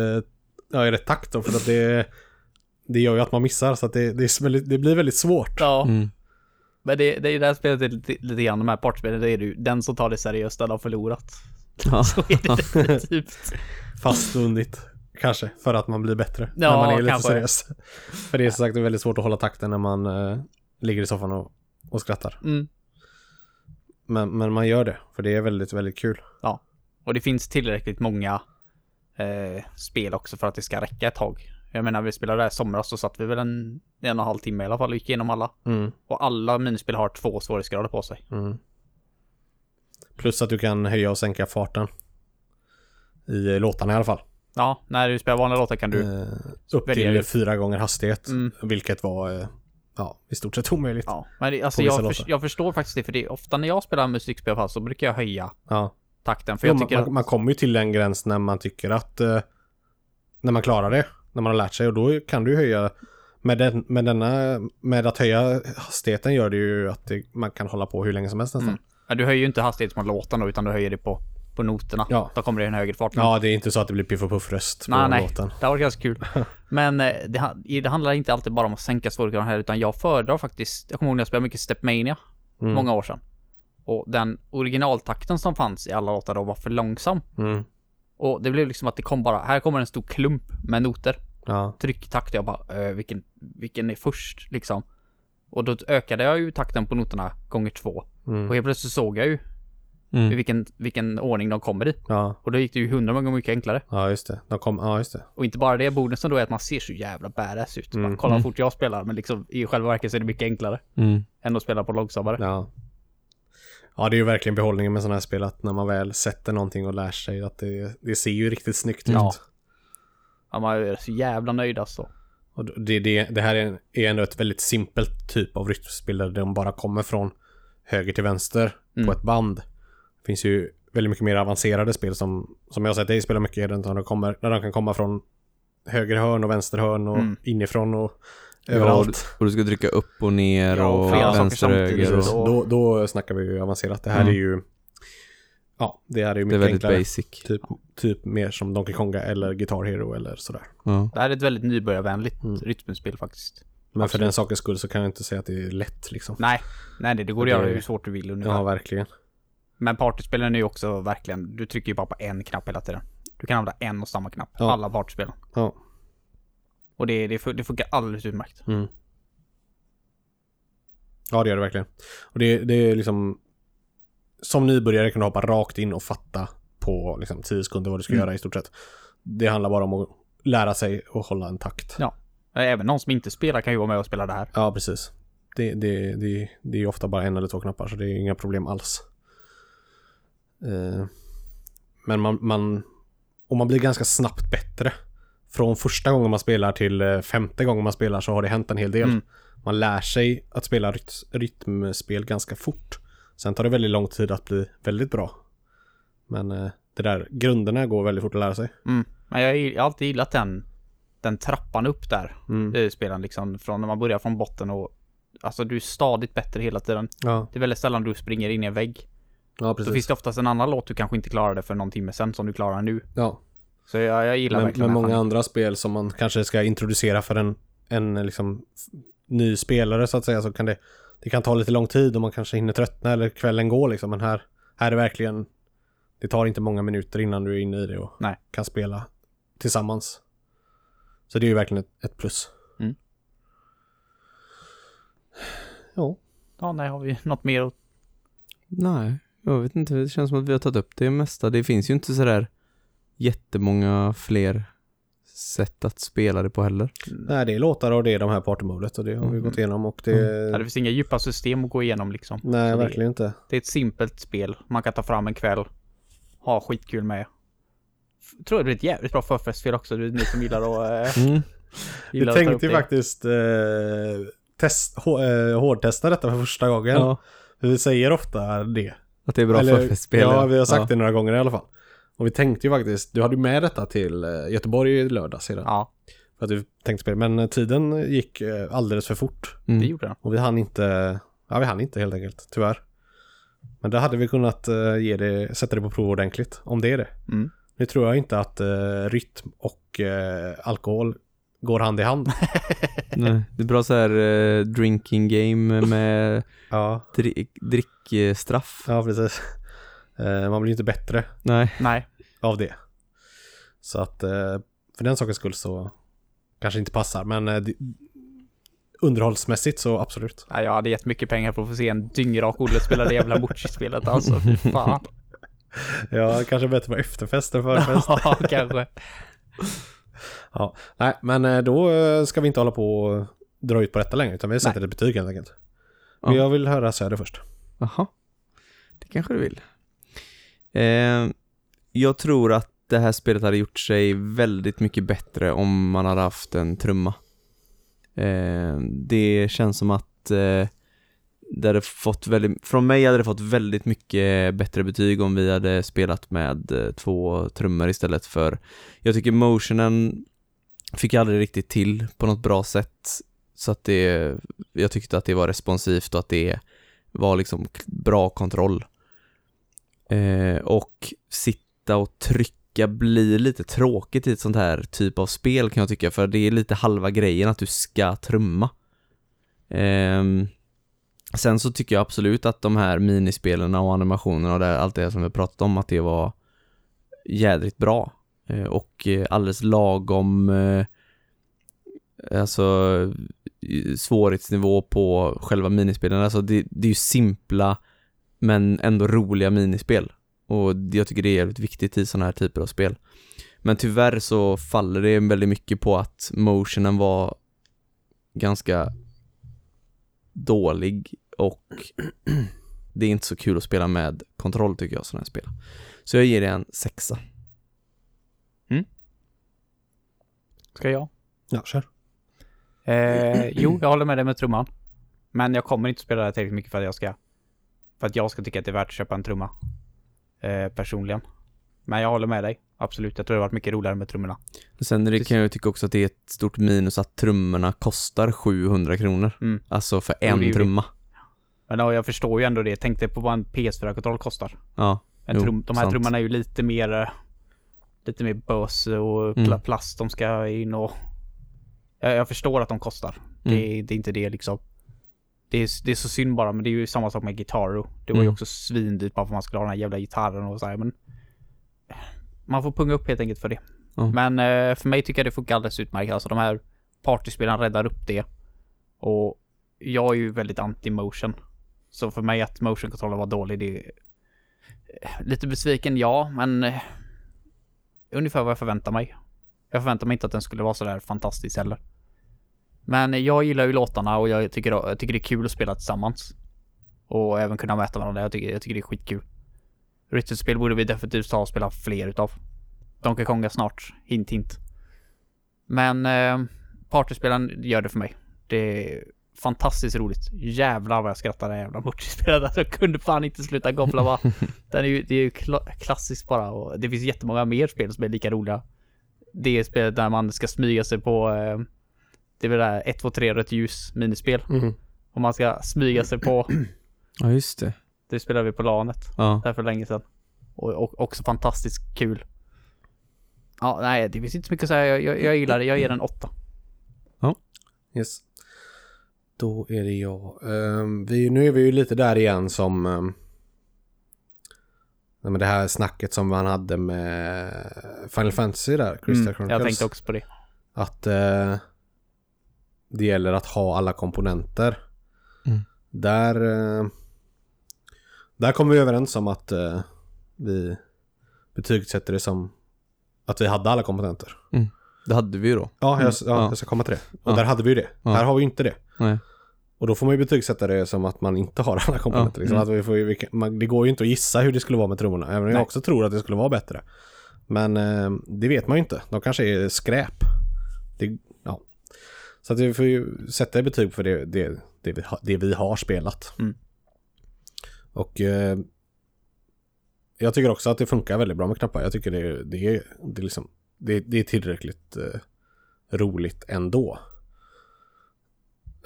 ja, i rätt takt då, för att det, det gör ju att man missar så att det, det, är väldigt, det blir väldigt svårt. Ja. Mm. Men det, det är det här spelet är lite, lite grann, de här partspelen, det är ju, den som tar det seriöst, den har förlorat. Ja. Så är det definitivt. Fast vunnit. Kanske, för att man blir bättre när Ja, man är lite kanske. seriös. För det är som sagt väldigt svårt att hålla takten när man eh, ligger i soffan och, och skrattar. Mm. Men, men man gör det, för det är väldigt, väldigt kul. Och det finns tillräckligt många eh, spel också för att det ska räcka ett tag. Jag menar, vi spelade där i somras så satt vi väl en, en och en halv timme i alla fall och gick igenom alla. Mm, Och alla minispel har två svårighetsgrader på sig. mm. Plus att du kan höja och sänka farten. I eh, låtarna i alla fall. Ja, när du spelar vanliga låtar kan du... Eh, upp till ut. fyra gånger hastighet. Mm. Vilket var, eh, ja, i stort sett omöjligt. Ja, men alltså jag, för, jag förstår faktiskt det, för det är ofta när jag spelar musikspel fall så brukar jag höja Ja. takten. För Jo, jag tycker man, att... man kommer ju till en gräns när man tycker att eh, när man klarar det, när man har lärt sig och då kan du höja med, den, med denna, med att höja hastigheten gör det ju att det, man kan hålla på hur länge som helst nästan. Mm. Ja, du höjer ju inte hastigheten på låten då, utan du höjer det på, på noterna. Ja. Då kommer det en högre fart. Ja, det är inte så att det blir piff och puff-röst på Nej, nej. låten. Det var ganska kul. Men eh, det, det handlar inte alltid bara om att sänka svårighetsgraden här, utan jag föredrar faktiskt, jag kommer ihåg när jag spelade mycket Stepmania, Mm. många år sedan. Och den originaltakten som fanns i alla låtar då var för långsam. Mm. Och det blev liksom att det kom bara, här kommer en stor klump med noter. Ja. Trycktakt, jag bara, eh, vilken, vilken är först liksom? Och då ökade jag ju takten på noterna gånger två. Mm. Och helt plötsligt såg jag ju i Mm. vilken, vilken ordning de kommer i. Ja. Och då gick det ju hundra gånger mycket enklare. ja, just det. De kom, ja, just det. Och inte bara det, bonusen då är att man ser så jävla badass ut. Mm. Man kollar Mm. fort jag spelar, men liksom i själva verket så är det mycket enklare Mm. än att spela på långsammare. Ja. Ja, det är ju verkligen behållningen med sådana här spel att när man väl sätter någonting och lär sig att det, det ser ju riktigt snyggt Ja. ut. Ja, man är så jävla nöjd alltså. Och det, det, det här är, är ändå ett väldigt simpelt typ av rytmspel där de bara kommer från höger till vänster Mm. på ett band. Det finns ju väldigt mycket mer avancerade spel som, som jag har sett dig spela mycket, där de, kommer, där de kan komma från höger hörn och vänster hörn och Mm. inifrån och Ja, överallt. och du ska trycka upp och ner Ja, och och vänster samtidigt. höger. Och, och- Då, då snackar vi ju avancerat. Det här Mm. är ju... Ja, det här är ju det är mycket väldigt enklare. basic. Typ, typ mer som Donkey Konga eller Guitar Hero eller sådär. Ja. Det här är ett väldigt nybörjarvänligt Mm. rytmspel faktiskt. Men för den sakens skull så kan jag inte säga att det är lätt liksom. Nej, nej det, det går att göra hur svårt du vill ungefär. Ja, verkligen. Men partyspelen är ju också verkligen, du trycker ju bara på en knapp hela tiden. Du kan använda en och samma knapp, Ja. alla partyspelen. Ja. Och det, det, det funkar alldeles utmärkt. Mm. Ja, det gör det verkligen. Och det, det är liksom... Som nybörjare kan du hoppa rakt in och fatta på liksom 10 sekunder vad du ska Mm. göra i stort sett. Det handlar bara om att lära sig att hålla en takt. Ja. Även någon som inte spelar kan ju vara med och spela det här. Ja, precis. Det, det, det, det är ofta bara en eller två knappar så det är inga problem alls. Eh, men man, man... Och man blir ganska snabbt bättre. Från första gången man spelar till eh, femte gången man spelar så har det hänt en hel del. Mm. Man lär sig att spela ryt- rytmspel ganska fort. Sen tar det väldigt lång tid att bli väldigt bra. Men eh, det där, grunderna går väldigt fort att lära sig. Mm. Men jag har alltid gillat den, den trappan upp där. Mm. i spelen liksom. Från när man börjar från botten och Alltså du är stadigt bättre hela tiden. Ja, Det är väldigt sällan du springer in i en vägg. ja Då precis. finns det oftast en annan låt du kanske inte klarade för någon timme sen som du klarar nu. Ja. Så jag, jag gillar Med, verkligen här många andra spel som man kanske ska introducera för en, en liksom ny spelare så att säga så kan det, det kan ta lite lång tid och man kanske hinner tröttna eller kvällen går liksom. Men här, här är verkligen, det tar inte många minuter innan du är inne i det och Nej. kan spela tillsammans. Så det är ju verkligen ett, ett plus. Mm. Ja. Ja, nej, har vi något mer att... Nej, jag vet inte. Det känns som att vi har tagit upp det mesta. Det finns ju inte sådär jättemånga fler sätt att spela det på heller. Nej, det är låtar och det är de här partymodet och det har vi Mm. gått igenom och det... Ja, det finns inga djupa system att gå igenom liksom. Nej, Så det- verkligen inte. Det är ett simpelt spel. Man kan ta fram en kväll. Ha skitkul med. Tror det är ett jävligt bra förfestspel också. Du, ni som gillar att... Eh, Mm. Vi gillar upp tänkte ju det. faktiskt eh, test, hå, eh, hårdtesta detta för första gången. Ja, För vi säger ofta det. att det är bra Eller- förfestspel. Ja, vi har sagt ja. det några gånger i alla fall. Och vi tänkte ju faktiskt, du hade ju med detta till eh, Göteborg i lördags sedan. Ja, För att du tänkte spela, men tiden gick alldeles för fort. det Mm. gjorde den. Och vi hann inte, ja vi hann inte helt enkelt, tyvärr. Men då hade vi kunnat ge det, sätta det på prov ordentligt, om det är det. Mm. Nu tror jag inte att eh, rytm och eh, alkohol går hand i hand. Nej, det är bra så här eh, drinking game med ja, dri- drickstraff. ja precis. Eh, man blir inte bättre Nej. Nej, av det. Så att eh, för den sakens skull så kanske inte passar, men eh, underhållsmässigt så absolut. nej, jag hade gett mycket pengar för att få se en dyngrak Olle spela det jävla Mochi-spelet alltså. Fy fan. Ja, kanske bättre på efterfest än förfest. ja, kanske. ja. Nej, men eh, då eh, ska vi inte hålla på och dra ut på detta längre, utan vi sätter ett betyg helt enkelt. Men Ja. jag vill höra Söder först. Jaha. Det kanske du vill. Eh, jag tror att det här spelet hade gjort sig väldigt mycket bättre om man hade haft en trumma. Eh, det känns som att eh, det hade fått väldigt, från mig hade det fått väldigt mycket bättre betyg om vi hade spelat med eh, två trummor istället för jag tycker motionen fick jag aldrig riktigt till på något bra sätt så att det, jag tyckte att det var responsivt och att det var liksom bra kontroll. Eh, och sitta och trycka blir lite tråkigt i ett sånt här typ av spel kan jag tycka, för det är lite halva grejen att du ska trumma. eh, sen så tycker jag absolut att de här minispelen och animationerna och det, allt det som vi har pratat om, att det var jädrigt bra. Eh, och eh, alldeles lagom eh, alltså svårighetsnivå på själva minispelen. Alltså det, det är ju simpla men ändå roliga minispel. Och jag tycker det är jävligt viktigt i sådana här typer av spel. Men tyvärr så faller det väldigt mycket på att motionen var ganska dålig och det är inte så kul att spela med kontroll tycker jag, sådana här spel. Så jag ger det en sexa. Ska jag? Ja, kör. Eh, jo, jag håller med dig med trumman. Men jag kommer inte spela det här tillräckligt mycket för att jag ska... För att jag ska tycka att det är värt att köpa en trumma. Eh, personligen. Men jag håller med dig. Absolut, jag tror det har varit mycket roligare med trummorna. Sen det, kan jag ju tycka också att det är ett stort minus att trummorna kostar 700 kronor. Mm. Alltså för det en trumma. Men ja, jag förstår ju ändå det. Tänk dig på vad en PS4-kontroll kostar. Ja, En Jo, trum, de här sant. trummorna är ju lite mer... eh, Lite mer bös och Mm. plast de ska in och... Jag, jag förstår att de kostar. Det, Mm. det är inte det liksom. Det är, det är så synd bara, men det är ju samma sak med Guitaro. Det var ju Mm. också svindyrt bara för att man skulle ha den här jävla gitarren och så här, men... Man får punga upp helt enkelt för det. Men eh, för mig tycker jag det funkar alldeles utmärkt. Alltså de här partyspelen räddar upp det. Och jag är ju väldigt anti-motion. Så för mig att motion-controller var dålig, det är... Lite besviken, ja, men... eh, Ungefär vad jag förväntar mig. Jag förväntar mig inte att den skulle vara sådär fantastisk heller. Men jag gillar ju låtarna och jag tycker, jag tycker det är kul att spela tillsammans. Och även kunna mäta varandra. Jag tycker, jag tycker det är skitkul. Rytterspel borde vi definitivt ta och spela fler utav. Donkey Konga snart. Hint hint. Men eh, partyspelen gör det för mig. Det fantastiskt roligt. Jävlar vad jag skrattar det här jävla multispelet. Alltså, jag kunde fan inte sluta gobbla bara. Den är ju, det är ju kla- klassiskt bara och det finns jättemånga mer spel som är lika roliga. Det är spelet där man ska smyga sig på eh, Det är väl det här 1, 2, 3 rött ljus minispel. Mhm. Och man ska smyga sig på ja just det. Det spelade vi på LANet Ja, där för länge sedan. Och, och också fantastiskt kul. Ja, nej, det finns inte så mycket att säga. Jag, jag, jag gillar det. Jag ger den åtta. Yes. Då är det jag. Ehm, vi, nu är vi ju lite där igen som... Um, nej, men det här snacket som man hade med Final Fantasy där, Crystal Mm, Chronicles. jag tänkte också på det. Att eh, det gäller att ha alla komponenter. Mm. Där, eh, där kommer vi överens om att eh, vi betygsätter det som att vi hade alla komponenter. Det hade vi ju då. Ja, jag, Mm. ja, Ja. jag ska komma till det. Och Ja. där hade vi ju det. Ja. Här har vi ju inte det. Nej. Och då får man ju betygsätta det som att man inte har alla komponenter. Ja. Liksom. Mm. Att vi får, vi man, det går ju inte att gissa hur det skulle vara med trummorna. Även om jag också tror att det skulle vara bättre. Men eh, det vet man ju inte. De kanske är skräp. Det, ja. Så att vi får ju sätta betyg för det, det, det, vi, ha, det vi har spelat. Mm. Och eh, jag tycker också att det funkar väldigt bra med knappar. Jag tycker det, det, är, det, liksom, det, det är tillräckligt eh, roligt ändå.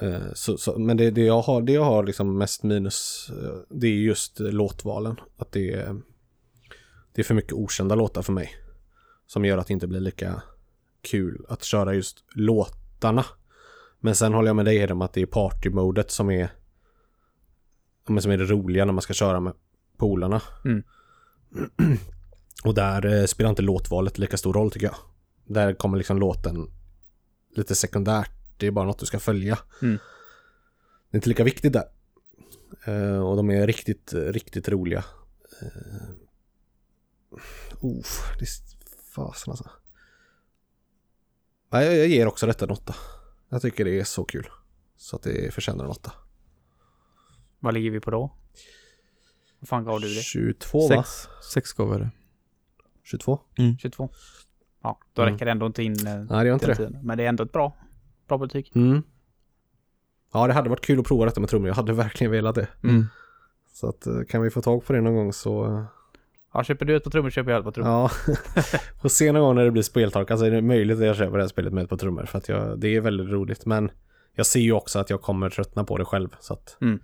Eh, Så, så, men det, det jag har, det jag har liksom mest minus, eh, det är just låtvalen. Att det är, det är för mycket okända låtar för mig. Som gör att det inte blir lika kul att köra just låtarna. Men sen håller jag med dig Hedem att det är partymodet som är men som är det roliga när man ska köra med polarna. Mm. Och där eh, spelar inte låtvalet lika stor roll tycker jag. Där kommer liksom låten lite sekundärt. Det är bara något du ska följa. Mm. Det är inte lika viktigt där. Eh, och de är riktigt, riktigt roliga. Uh, oh, det är fasen alltså. Nej, jag, jag ger också detta en åtta. Jag tycker det är så kul. Så att det förtjänar en åtta. Vad ligger vi på då? Vad fan gav du det? 22 va? Sex, sex gav jag det. 22? 22? Ja, då Mm. räcker det ändå inte in eh, Nej, det gör inte det. tiden. Men det är ändå ett bra, bra betyg. Mm. Ja, det hade varit kul att prova detta med trummor. Jag hade verkligen velat det. Mm. Så att eh, kan vi få tag på det någon gång så... eh, Ja, köper du ett par trummor köper jag ett par trummor. Ja. Får se någon gång när det blir speltorka så är det möjligt att jag köper det här spelet med ett par trummor. För att jag, det är väldigt roligt. Men jag ser ju också att jag kommer tröttna på det själv. Så att Mm.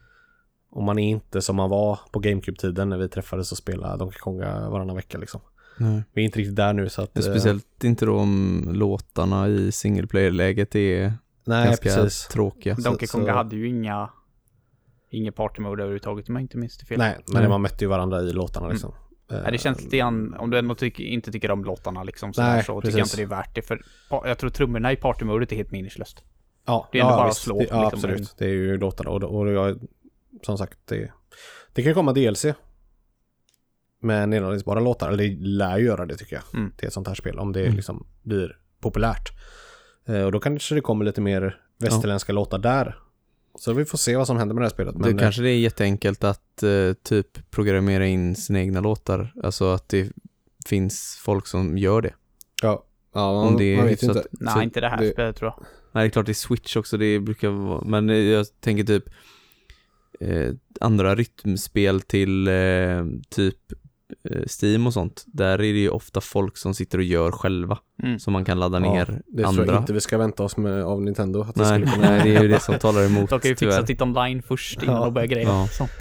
om man är inte som man var på GameCube-tiden när vi träffades och spelade Donkey Konga varannan vecka liksom. Nej. Vi är inte riktigt där nu så att... eh, Speciellt inte då om låtarna i single player-läget är Nej, ganska precis. tråkiga. Donkey Konga så- hade ju inga, inga partymode överhuvudtaget om jag inte minns det fel. Nej, men Nej. man mötte ju varandra i låtarna liksom. Mm. Nej, det känns lite grann, om du ändå tycker, inte tycker om låtarna liksom så, Nej, så tycker jag inte det är värt det. För jag tror trummorna i partymodet är helt meningslöst. Ja, Det är ändå ja, bara visst. slå, Det, ja, liksom, absolut. Det är ju låtarna och, och jag, som sagt, det, det kan komma DLC. Med nedladdningsbara låtar, eller det lär ju göra det tycker jag. Mm. Till ett sånt här spel, om det Mm. liksom blir populärt. Eh, och då kanske det kommer lite mer västerländska låtar där. Så vi får se vad som händer med det här spelet. Men, det kanske det är jätteenkelt att eh, typ programmera in sina egna låtar. Alltså att det finns folk som gör det. eh, ja, ja, man, Om det är man vet så inte. att- Nej, Så inte det här det- spelet tror jag. Nej, det är klart det är Switch också, det brukar vara, men eh, jag tänker typ eh, andra rytmspel till eh, typ eh, Steam och sånt. Där är det ju ofta folk som sitter och gör själva, Mm. som man kan ladda Ja, ner Det tror andra. jag inte vi ska vänta oss med av Nintendo. Att det Nej, kunna... nej, det är ju det som talar emot De kan ju fixa sitt online först innan Ja. de börjar greja. Ja. Sånt.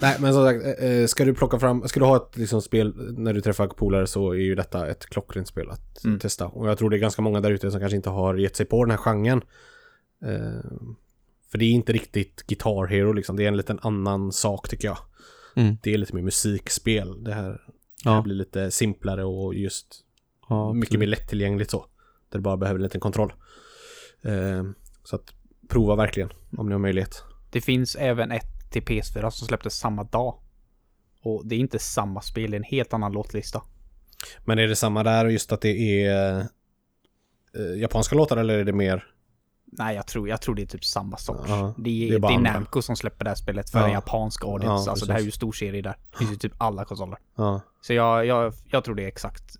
Nej, men som sagt, eh, eh, ska du plocka fram, ska du ha ett liksom, spel när du träffar polare så är ju detta ett klockrent spel att Mm. testa. Och jag tror det är ganska många där ute som kanske inte har gett sig på den här genren. Eh, för det är inte riktigt Guitar Hero liksom, det är en liten annan sak tycker jag. Mm. Det är lite mer musikspel. Det här, det här Ja. blir lite simplare och just Ja, mycket mer lättillgängligt så. Där du bara behöver en liten kontroll. Eh, så att prova verkligen om ni har möjlighet. Det finns även ett till PS4 som släpptes samma dag. Och det är inte samma spel, det är en helt annan låtlista. Men är det samma där just att det är eh, japanska låtar eller är det mer? Nej, jag tror, jag tror det är typ samma sak. Ja, det är, det är det är. Namco som släpper det här spelet för Ja. en japansk audience. Ja, alltså det här är ju stor serie där. Det finns ju typ alla konsoler. Ja, Så jag, jag, jag tror det är exakt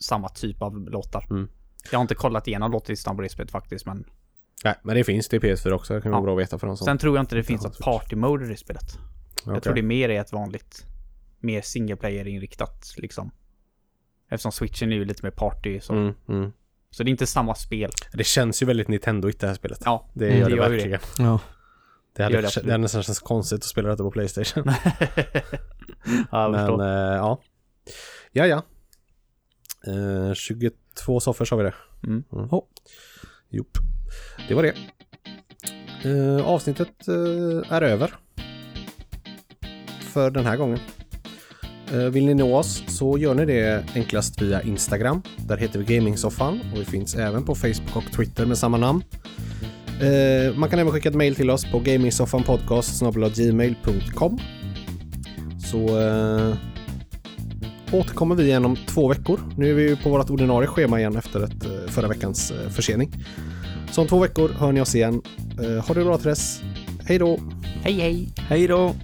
samma typ av låtar. Mm. Jag har inte kollat igenom låtlistan på det spelet faktiskt, men nej, men det finns det i PS4 också. Det kan vara bra att veta för någon som... sen tror jag inte det finns ett party mode i det spelet. Jag Okej. tror det mer är ett vanligt, mer single player inriktat liksom. Eftersom switchen är ju lite mer party så. Mm, mm. Så det är inte samma spel. Det känns ju väldigt Nintendo-igt det här spelet. Ja, Det Mm, gör det det, gör verkligen. Ja. Det, hade, det det, hade nästan känts konstigt att spela detta på Playstation. ja, men eh, ja. Ja, ja. Eh, 23 Två soffor sa vi det. Mm. Mm. Jop. Det var det. Eh, avsnittet eh, är över. För den här gången. Eh, vill ni nå oss så gör ni det enklast via Instagram. Där heter vi Gamingsoffan och vi finns även på Facebook och Twitter med samma namn. Eh, man kan även skicka ett mail till oss på gamingsoffanpodcast.gmail.com Så eh, återkommer vi igen om två veckor. Nu är vi ju på vårt ordinarie schema igen efter ett, förra veckans försening. Så om två veckor hör ni oss igen. Ha det bra till dess. Hej då! Hej hej! Hej då!